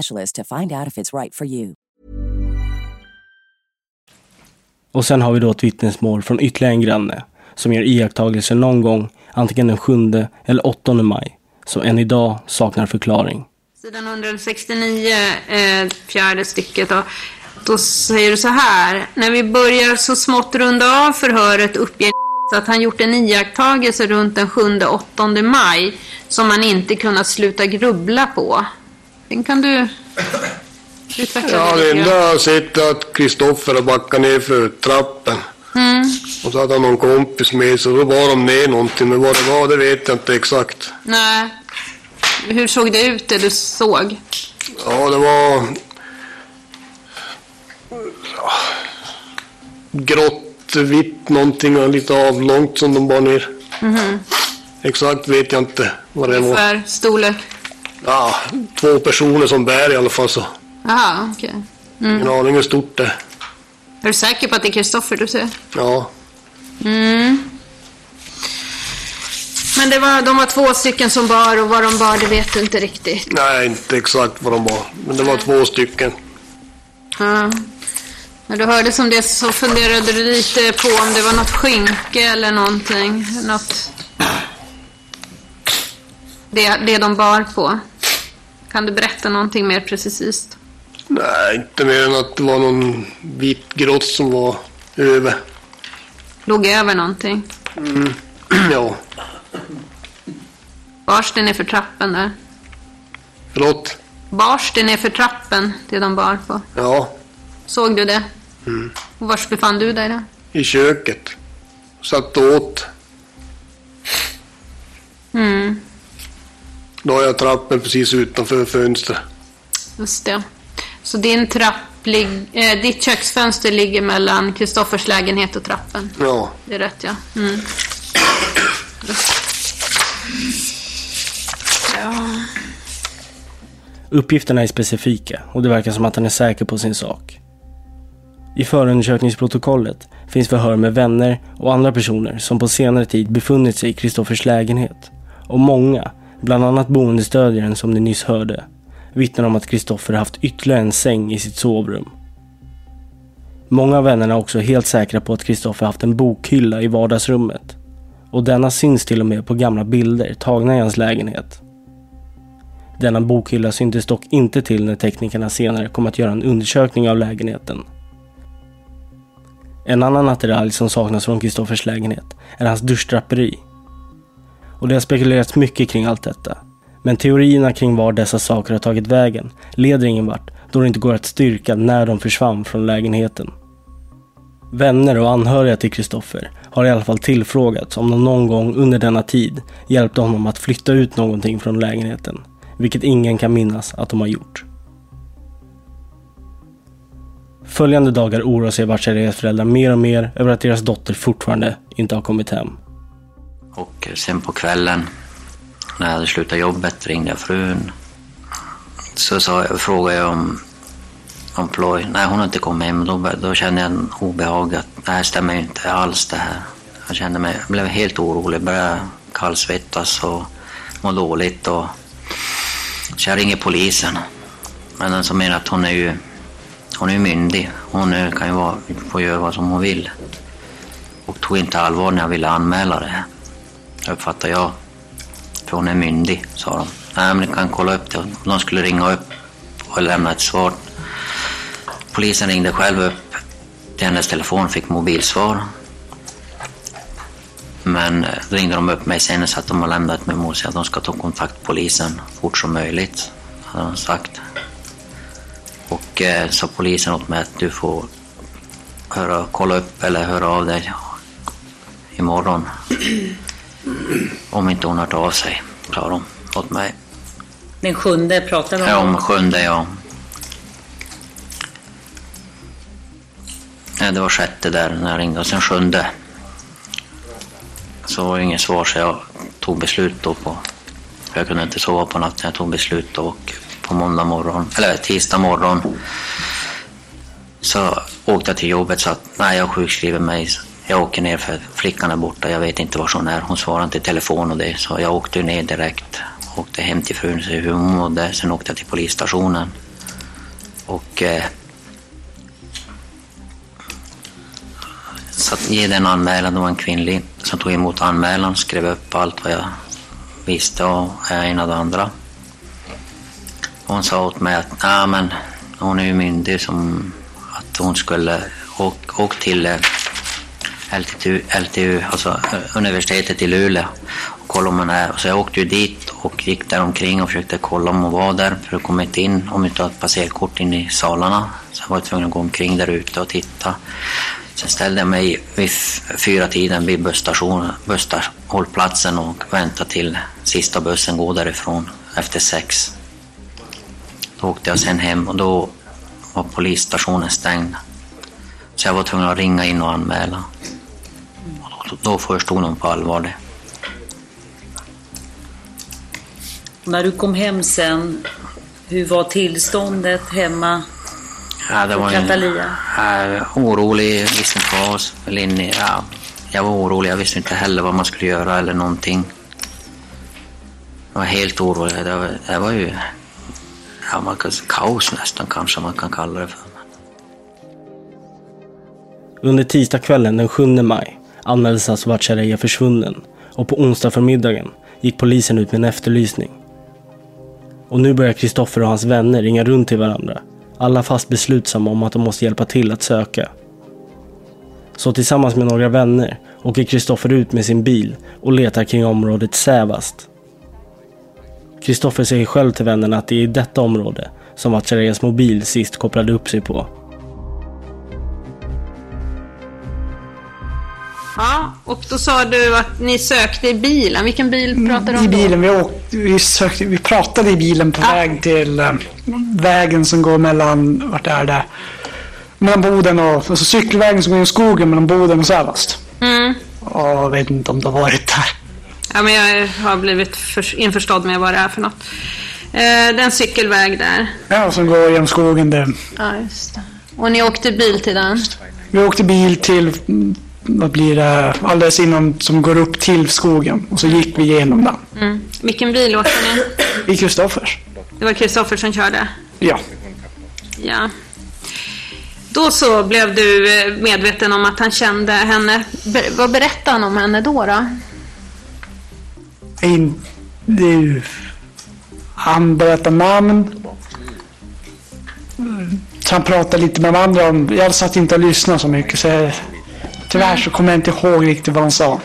to find out if it's right for you. Och sen har vi då ett vittnesmål från ytterligare en granne som gör iakttagelser någon gång, antingen den 7 eller 8 maj, som än idag saknar förklaring. Sidan 169, eh, fjärde stycket. Då, då säger du så här. När vi börjar så smått runda av förhöret uppger att han gjort en iakttagelse runt den 7-8 maj som han inte kunnat sluta grubbla på. Den kan du utveckla Ja, det enda jag har sett är att Kristoffer har backat ner för trappen. Mm. Och så hade han någon kompis med så då var de ner någonting. Men vad det var, det vet jag inte exakt. Nej. Hur såg det ut det du såg? Ja, det var... Grått, vitt någonting och lite avlångt som de bar ner. Mhm. Exakt vet jag inte vad det var. Ungefär storlek? Ja, två personer som bär i alla fall så. Okej. Ingen Mm. aning hur stort det är. Är du säker på att det är Kristoffer du ser? Ja, Mm. Men det var, de var två stycken som bar och vad de bar det vet du inte riktigt. nej inte exakt vad de var. Men det var två stycken. Ja. När du hörde som det så funderade du lite på om det var något skynke eller någonting. Något... Det, det de bar på. Kan du berätta någonting mer precis? Nej, inte mer än att det var någon vit grått som var över. Låg över någonting? Mm. ja, Bars det ner för trappen där? förlåt. Bars det ner för trappen, det de bar på? Ja, Såg du det? mm. Och var befann du dig då? i köket. Satt och åt. Mm, Då har jag trappen precis utanför fönstret. just det. Så din trapp, lig- eh, ditt köksfönster ligger mellan Kristoffers lägenhet och trappen? Ja, Det är rätt ja. Mm. Ja. Uppgifterna är specifika och det verkar som att han är säker på sin sak. I förundersökningsprotokollet finns förhör med vänner och andra personer som på senare tid befunnit sig i Kristoffers lägenhet. Och många, bland annat boendestödjaren som ni nyss hörde, vittnar om att Kristoffer haft ytterligare en säng i sitt sovrum. Många av vännerna är också helt säkra på att Kristoffer haft en bokhylla i vardagsrummet. Och denna syns till och med på gamla bilder tagna i hans lägenhet. Denna bokhylla syntes dock inte till när teknikerna senare kom att göra en undersökning av lägenheten. En annan attiralj som saknas från Kristoffers lägenhet är hans duschdraperi. Och det har spekulerats mycket kring allt detta. Men teorierna kring var dessa saker har tagit vägen leder ingen vart då det inte går att styrka när de försvann från lägenheten. Vänner och anhöriga till Kristoffer har i alla fall tillfrågats om de någon gång under denna tid hjälpte honom att flytta ut någonting från lägenheten, vilket ingen kan minnas att de har gjort. Följande dagar oroar sig Bachareas föräldrar mer och mer över att deras dotter fortfarande inte har kommit hem. Och sen på kvällen när jag hade slutat jobbet ringde jag frun. Så sa jag, frågade jag om, om ploj. Nej, hon har inte kommit hem. Då, då kände jag en obehag att det här stämmer inte alls det här. Jag kände mig, jag blev helt orolig, började kallsvettas och må dåligt. Och, så jag ringer polisen. Men den som menar att hon är ju hon är ju myndig. Hon kan ju vara, få göra vad som hon vill. Och tog inte allvar när jag ville anmäla det här. Uppfattar jag. För hon är myndig, sa de. Nej, men ni kan kolla upp det. De skulle ringa upp och lämna ett svar. Polisen ringde själv upp till hennes telefon, fick mobilsvar. Men eh, då ringde de upp mig sen så att de har lämnat ett mål att de ska ta kontakt med polisen fort som möjligt. Hade de sagt. Och eh, sa polisen åt mig att du får höra, kolla upp eller höra av dig imorgon. Om inte hon hört av sig, sa de åt mig. Den sjunde pratade Ja, om sjunde, ja. Nej, det var sjätte där när jag ringde och sen sjunde. Så var det inget svar så jag tog beslut då på... Jag kunde inte sova på natten. Jag tog beslut och på måndag morgon, eller tisdag morgon så åkte jag till jobbet så att nej, jag sjukskriver mig. Jag åker ner för flickan är borta. Jag vet inte var hon är. Hon svarar inte i telefon och det. Så jag åkte ner direkt. Åkte hem till frun och se hur hon mådde. Sen åkte jag till polisstationen. Och eh, satt, att ge den anmälan. Det var en kvinnlig som tog emot anmälan. Skrev upp allt vad jag visste och ena och det andra. Hon sa åt mig att Nej, men hon är ju myndig som att hon skulle åka åk till eh, LTU, LTU, alltså eh, universitetet i Luleå och kolla om hon är. Så jag åkte ju dit och gick där omkring och försökte kolla om hon var där för att komma in om inte hade ett passerkort in i salarna. Så jag var tvungen att gå omkring där ute och titta. Sen ställde jag mig vid fyra tiden vid busstationen, busshållplatsen och väntade till sista bussen går därifrån efter sex. Då åkte jag sen hem och då var polisstationen stängd. Så jag var tvungen att ringa in och anmäla. Då, förstod de på allvar det. När du kom hem sen, hur var tillståndet hemma Ja, det på var Catalia? ja, orolig, visste inte vad inne, ja, Jag var orolig, jag visste inte heller vad man skulle göra eller någonting. Jag var helt orolig. Det var, det var ju ja, man kan, kaos nästan kanske man kan kalla det för. Under tisdagskvällen den 7 maj anmäldes alltså Vatchareeya försvunnen och på onsdag förmiddagen gick polisen ut med en efterlysning. Och nu börjar Kristoffer och hans vänner ringa runt till varandra. Alla fast beslutsamma om att de måste hjälpa till att söka. Så tillsammans med några vänner åker Kristoffer ut med sin bil och letar kring området Sävast. Kristoffer säger själv till vännerna att det är i detta område som Vatchareeyas mobil sist kopplade upp sig på. Ja, och då sa du att ni sökte i bilen. Vilken bil pratar du om I bilen, vi, åkte, vi, sökte, vi pratade i bilen på väg till eh, vägen som går mellan, vart är det? Mellan Boden och, alltså cykelvägen som går genom skogen mellan Boden och Sävast. Mm. Jag vet inte om du har varit där. Ja, men jag har blivit för, införstådd med vad det är för något. Eh, det är en cykelväg där. Ja, som går genom skogen. Det, Ja, just det. Och ni åkte bil till den? Vi åkte bil till, vad blir det, alldeles innan som går upp till skogen. Och så gick vi igenom den. Mm. Vilken bil åkte ni? I Kristoffers. Det var Kristoffer som körde? Ja. Ja. Då så blev du eh, medveten om att han kände henne. Ber vad berättade han om henne då? då? In, det, han berättade namn. Han pratade lite med de andra om, jag satt inte och lyssnade så mycket så jag, tyvärr så kommer jag inte ihåg riktigt vad han sa.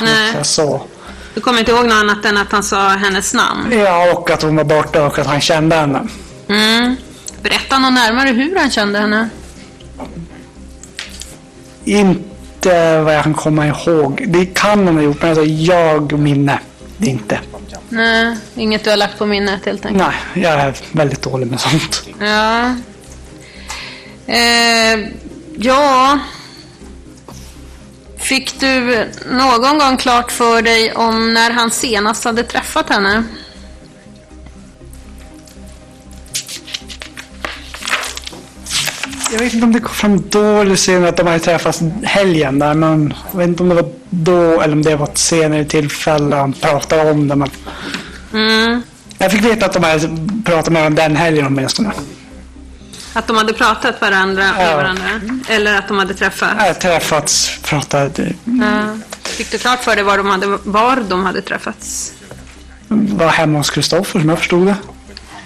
Nej. Jag sa. Du kommer inte ihåg något annat än att han sa hennes namn? Ja, och att hon var borta och att han kände henne. Mm. Berätta något närmare hur han kände henne. Inte vad jag kan komma ihåg. Det kan han ha gjort, men alltså jag minne. Det inte. Nej, inget du har lagt på minnet helt enkelt. Nej, jag är väldigt dålig med sånt. Ja. Eh, ja. Fick du någon gång klart för dig om när han senast hade träffat henne? Jag vet inte om det kom fram då eller senare att de hade träffats helgen där, men jag vet inte om det var då eller om det var ett senare tillfälle han pratade om det. Men Mm. jag fick veta att de hade pratat med varandra den helgen åtminstone. Att de hade pratat varandra med Ja. varandra? Eller att de hade träffats? Hade träffats, pratat, Ja. Fick du klart för dig var de hade, var de hade träffats? var hemma hos Kristoffer som jag förstod det.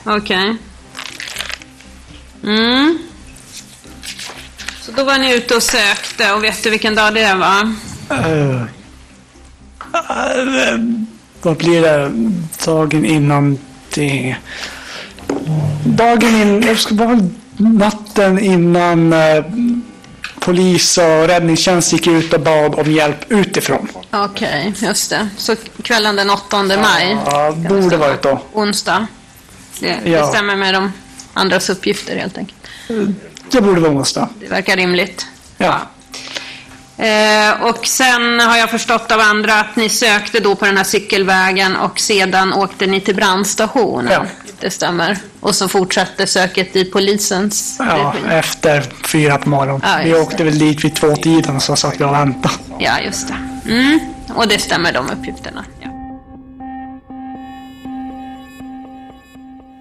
Okej. Mm. Så då var ni ute och sökte och vet du vilken dag det var? Uh, uh, vad blir det? Dagen innan det... Dagen innan... Natten innan eh, polis och räddningstjänst gick ut och bad om hjälp utifrån. Okej, just det. Så kvällen den 8 maj? Ja, borde varit då. Onsdag? Det, det Ja. stämmer med de andras uppgifter helt enkelt. Det borde vara onsdag. Det verkar rimligt. Ja. Eh, och sen har jag förstått av andra att ni sökte då på den här cykelvägen och sedan åkte ni till brandstationen. Ja. Det stämmer. Och så fortsatte söket i polisens Ja, regi. efter fyra på morgonen. Ja, Vi åkte väl dit vid två tiden och så satt jag och väntade. Ja, just det. Mm. Och det stämmer de uppgifterna. Ja.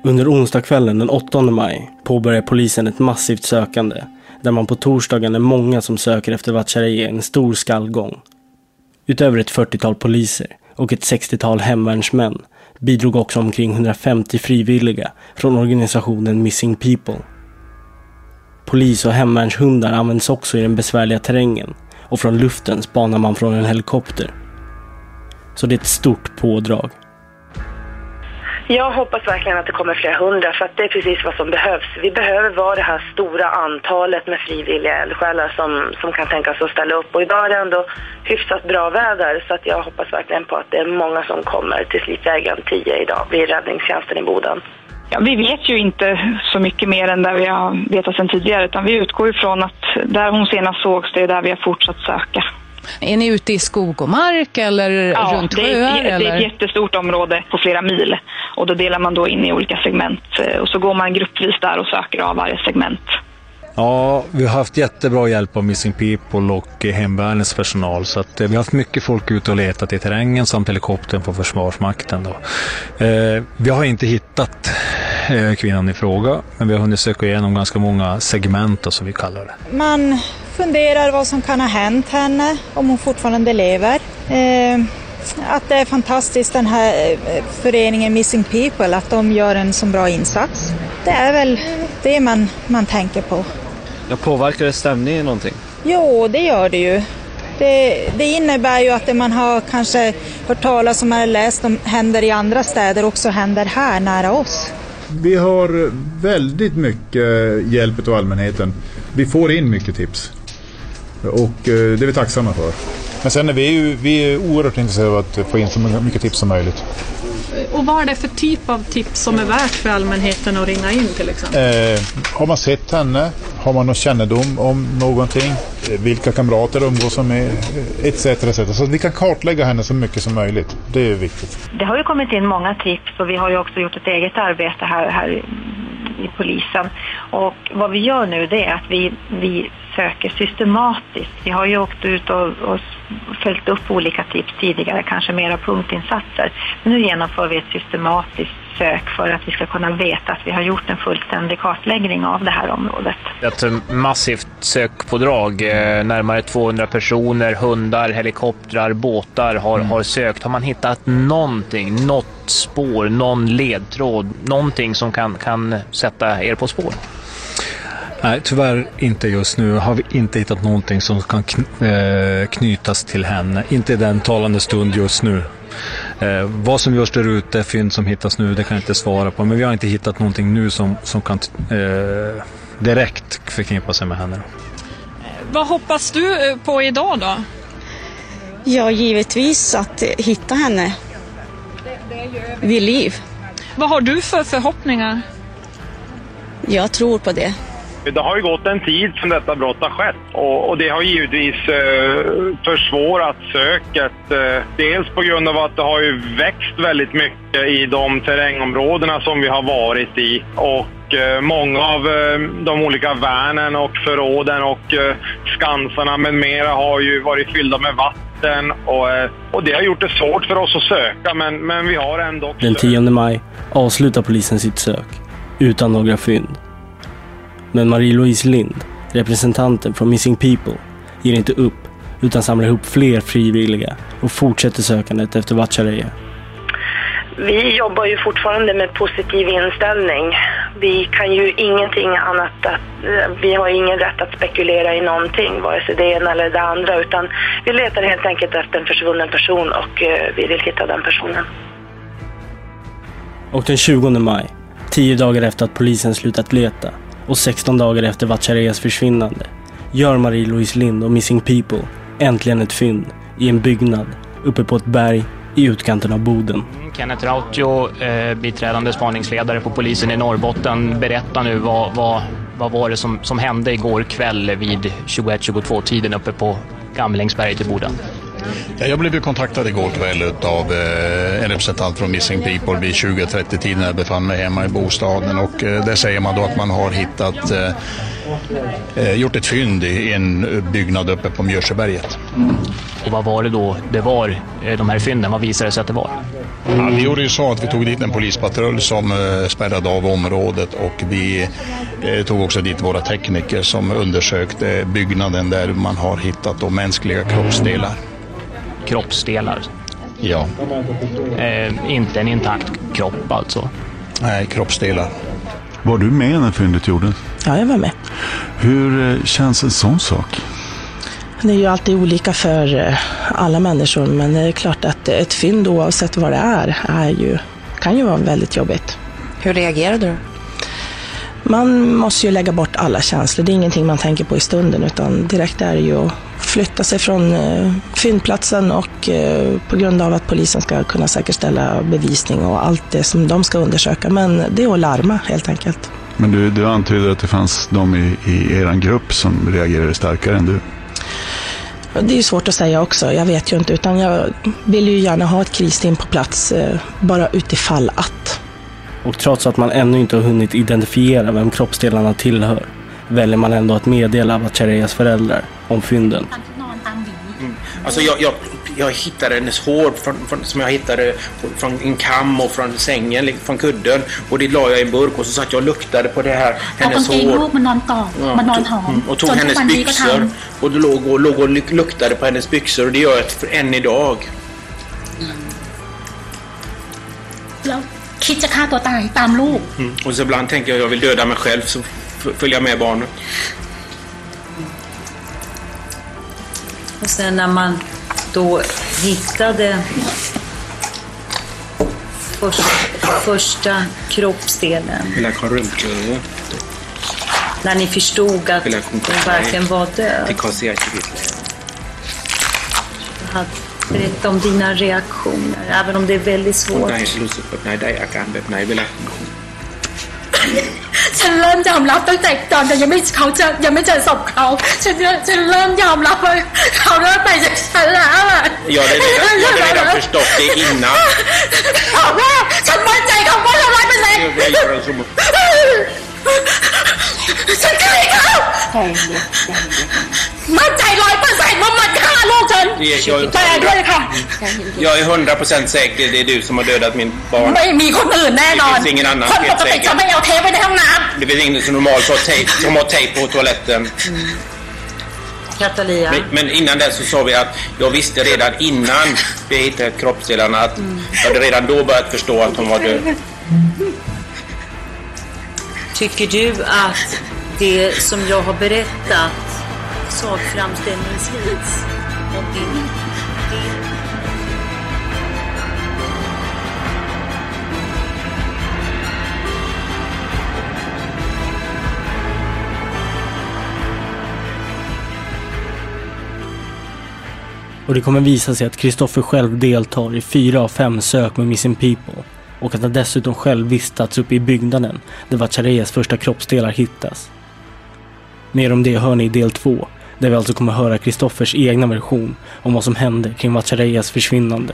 Under onsdagskvällen den 8 maj påbörjar polisen ett massivt sökande där man på torsdagen är många som söker efter Vatchareev i en stor skallgång. Utöver ett 40-tal poliser och ett 60-tal hemvärnsmän bidrog också omkring 150 frivilliga från organisationen Missing People. Polis och hemvärnshundar används också i den besvärliga terrängen och från luften spanar man från en helikopter. Så det är ett stort pådrag. Jag hoppas verkligen att det kommer flera hundra för att det är precis vad som behövs. Vi behöver vara det här stora antalet med frivilliga eldsjälar som, som kan tänka sig att ställa upp. Och idag är det ändå hyfsat bra väder så att jag hoppas verkligen på att det är många som kommer till Slipvägen 10 idag vid räddningstjänsten i Boden. Ja, vi vet ju inte så mycket mer än det vi har vetat sedan tidigare utan vi utgår ifrån att där hon senast sågs det är där vi har fortsatt söka. Är ni ute i skog och mark eller Ja, runt det är, sjöar? ett, det är ett jättestort område på flera mil och då delar man då in i olika segment eh, och så går man gruppvis där och söker av varje segment. Ja, vi har haft jättebra hjälp av Missing People och hemvärnets personal. Så att, eh, vi har haft mycket folk ute och letat i terrängen samt helikoptern på Försvarsmakten. Då. Eh, vi har inte hittat eh, kvinnan i fråga, men vi har hunnit söka igenom ganska många segment, då, som vi kallar det. Man funderar vad som kan ha hänt henne, om hon fortfarande lever. Eh, att det är fantastiskt den här eh, föreningen Missing People, att de gör en så bra insats. Det är väl det man, man tänker på. Jag påverkar det stämningen någonting? Jo, det gör det ju. Det, det innebär ju att det man har kanske hört talas om eller läst om händer i andra städer också händer här nära oss. Vi har väldigt mycket hjälp av allmänheten. Vi får in mycket tips. Och eh, det är vi tacksamma för. Men sen är vi ju vi är oerhört intresserade av att få in så mycket tips som möjligt. Och vad är det för typ av tips som är värt för allmänheten att ringa in till exempel? Eh, har man sett henne? Har man någon kännedom om någonting? Eh, vilka kamrater umgås hon med? Eh, Etc, etc. Så att vi kan kartlägga henne så mycket som möjligt. Det är viktigt. Det har ju kommit in många tips och vi har ju också gjort ett eget arbete här, här i polisen. Och vad vi gör nu det är att vi, vi söker systematiskt. Vi har ju åkt ut och, och följt upp olika tips tidigare, kanske mera punktinsatser. Men nu genomför vi ett systematiskt sök för att vi ska kunna veta att vi har gjort en fullständig kartläggning av det här området. Ett massivt sökpådrag. Eh, närmare 200 personer, hundar, helikoptrar, båtar har, Mm. har sökt. Har man hittat någonting, något spår, någon ledtråd, någonting som kan, kan sätta er på spår? Nej, tyvärr inte just nu. Har vi inte hittat någonting som kan kn- eh, knytas till henne. Inte i den talande stund just nu. Eh, vad som görs där ute, fynd som hittas nu, det kan jag inte svara på. Men vi har inte hittat någonting nu som, som kan eh, direkt förknippa sig med henne. Vad hoppas du eh, på idag då? Ja, givetvis att eh, hitta henne vid liv. Vad har du för förhoppningar? Jag tror på det. Det har ju gått en tid sedan detta brott har skett och, och det har givetvis eh, försvårat söket. Eh, dels på grund av att det har ju växt väldigt mycket i de terrängområdena som vi har varit i. Och eh, många av eh, de olika värnen och förråden och eh, skansarna med mera har ju varit fyllda med vatten. Och, och det har gjort det svårt för oss att söka men, men vi har ändå Den 10 maj avslutar polisen sitt sök, utan några fynd. Men Marie-Louise Lind, representanten från Missing People, ger inte upp utan samlar ihop fler frivilliga och fortsätter sökandet efter Vatchareeya. Vi jobbar ju fortfarande med positiv inställning. Vi kan ju ingenting annat att, eh, vi har ingen rätt att spekulera i någonting, vare sig det ena eller det andra, utan vi letar helt enkelt efter en försvunnen person och eh, vi vill hitta den personen. Och den 20 maj, tio dagar efter att polisen slutat leta och 16 dagar efter Vatchareeyas försvinnande, gör Marie-Louise Lind och Missing People äntligen ett fynd i en byggnad uppe på ett berg i utkanten av Boden. Mm, Kenneth Rautio, eh, biträdande spaningsledare på polisen i Norrbotten. Berätta nu, vad, vad, vad var det som, som hände igår kväll vid 21-22-tiden uppe på Gamlingsberget i Boden? Ja, jag blev ju kontaktad igår kväll av eh, en representant från Missing People vid 20.30-tiden när jag befann mig hemma i bostaden. Och eh, där säger man då att man har hittat, eh, gjort ett fynd i en byggnad uppe på Mjörsjöberget. Och vad var det då det var, de här fynden? Vad visade det sig att det var? Ja, vi gjorde ju så att vi tog dit en polispatrull som spärrade av området och vi tog också dit våra tekniker som undersökte byggnaden där man har hittat mänskliga kroppsdelar. Kroppsdelar? Ja. Eh, inte en intakt kropp alltså? Nej, kroppsdelar. Var du med när fyndet gjordes? Ja, jag var med. Hur eh, känns en sån sak? Det är ju alltid olika för eh, alla människor, men det är klart att ett fynd oavsett vad det är, är ju, kan ju vara väldigt jobbigt. Hur reagerade du? Man måste ju lägga bort alla känslor. Det är ingenting man tänker på i stunden, utan direkt är det ju att flytta sig från eh, fyndplatsen och eh, på grund av att polisen ska kunna säkerställa bevisning och allt det som de ska undersöka. Men det är att larma helt enkelt. Men du, du antyder att det fanns de i, i er grupp som reagerade starkare än du. Det är ju svårt att säga också, jag vet ju inte, utan jag vill ju gärna ha ett kristeam på plats, eh, bara utifall att. Och trots att man ännu inte har hunnit identifiera vem kroppsdelarna tillhör, väljer man ändå att meddela Vatchareeyas föräldrar om fynden. Alltså jag, jag, jag hittade hennes hår från, från, som jag hittade från en kam och från sängen, liksom, från kudden. Och det la jag i en burk och så satt jag och luktade på det här, เอากาง hennes เกงลูก hår. มานอนกอด Ja, มานอนหอม Och จ tog นทุก hennes วันนี้ก็ท byxor och det låg och, låg och luk- luktade på hennes byxor och det gör jag för- än idag. ำแล้วคิดจะฆ่าตัวตายตามลูก Mm. Och så ibland tänker jag att jag vill döda mig själv så f- följer jag med barnen. Och sen när man då hittade först, första kroppsdelen, när ni förstod att hon verkligen var död, berätta om dina reaktioner, även om det är väldigt svårt. ไทยรู้สึกแบบไหนได้อาการแบบไหนเวลาฉันเริ่มยอมรับตั้งแต่ตอนแต่ยังไม่เขาเจอยังไม่เจอศพเขาฉันฉันเริ่มยอมรับว่าเขาเริ่มไปจากฉันแล้วอะ Jag hade redan, jag hade redan förstått det innan. ถามว่าฉันมั่นใจเขาว่าเราร้อยเปอร์เซ็นต์ Jag gör det som ฉันจะไม่เข้ามั่นใจร้อยเปอร์เซ็นต์ว่ามันฆ่าลูกฉัน Det- jag- แต่ด้วยค่ะ Jag är hundra procent säker det är du som har dödat min barn. ไม่มีคนอื่นแน่นอน Det finns ingen annan คนปกติ helt จะ säkert. ไม่เอาเทปไว้ในห้องน้ Det finns ingen som normalt har tejp, som har tejp på toaletten. Catalia. Men, men innan det så sa vi att jag visste redan innan vi hittade kroppsdelarna att jag hade redan då börjat förstå att hon var död. Tycker du att det som jag har berättat sakframställningsvis om din, din Och det kommer visa sig att Kristoffer själv deltar i fyra av fem sök med Missing People och att han dessutom själv vistats uppe i byggnaden där Vatchareyas första kroppsdelar hittas. Mer om det hör ni i del två, där vi alltså kommer höra Kristoffers egna version om vad som hände kring Vatchareyas försvinnande.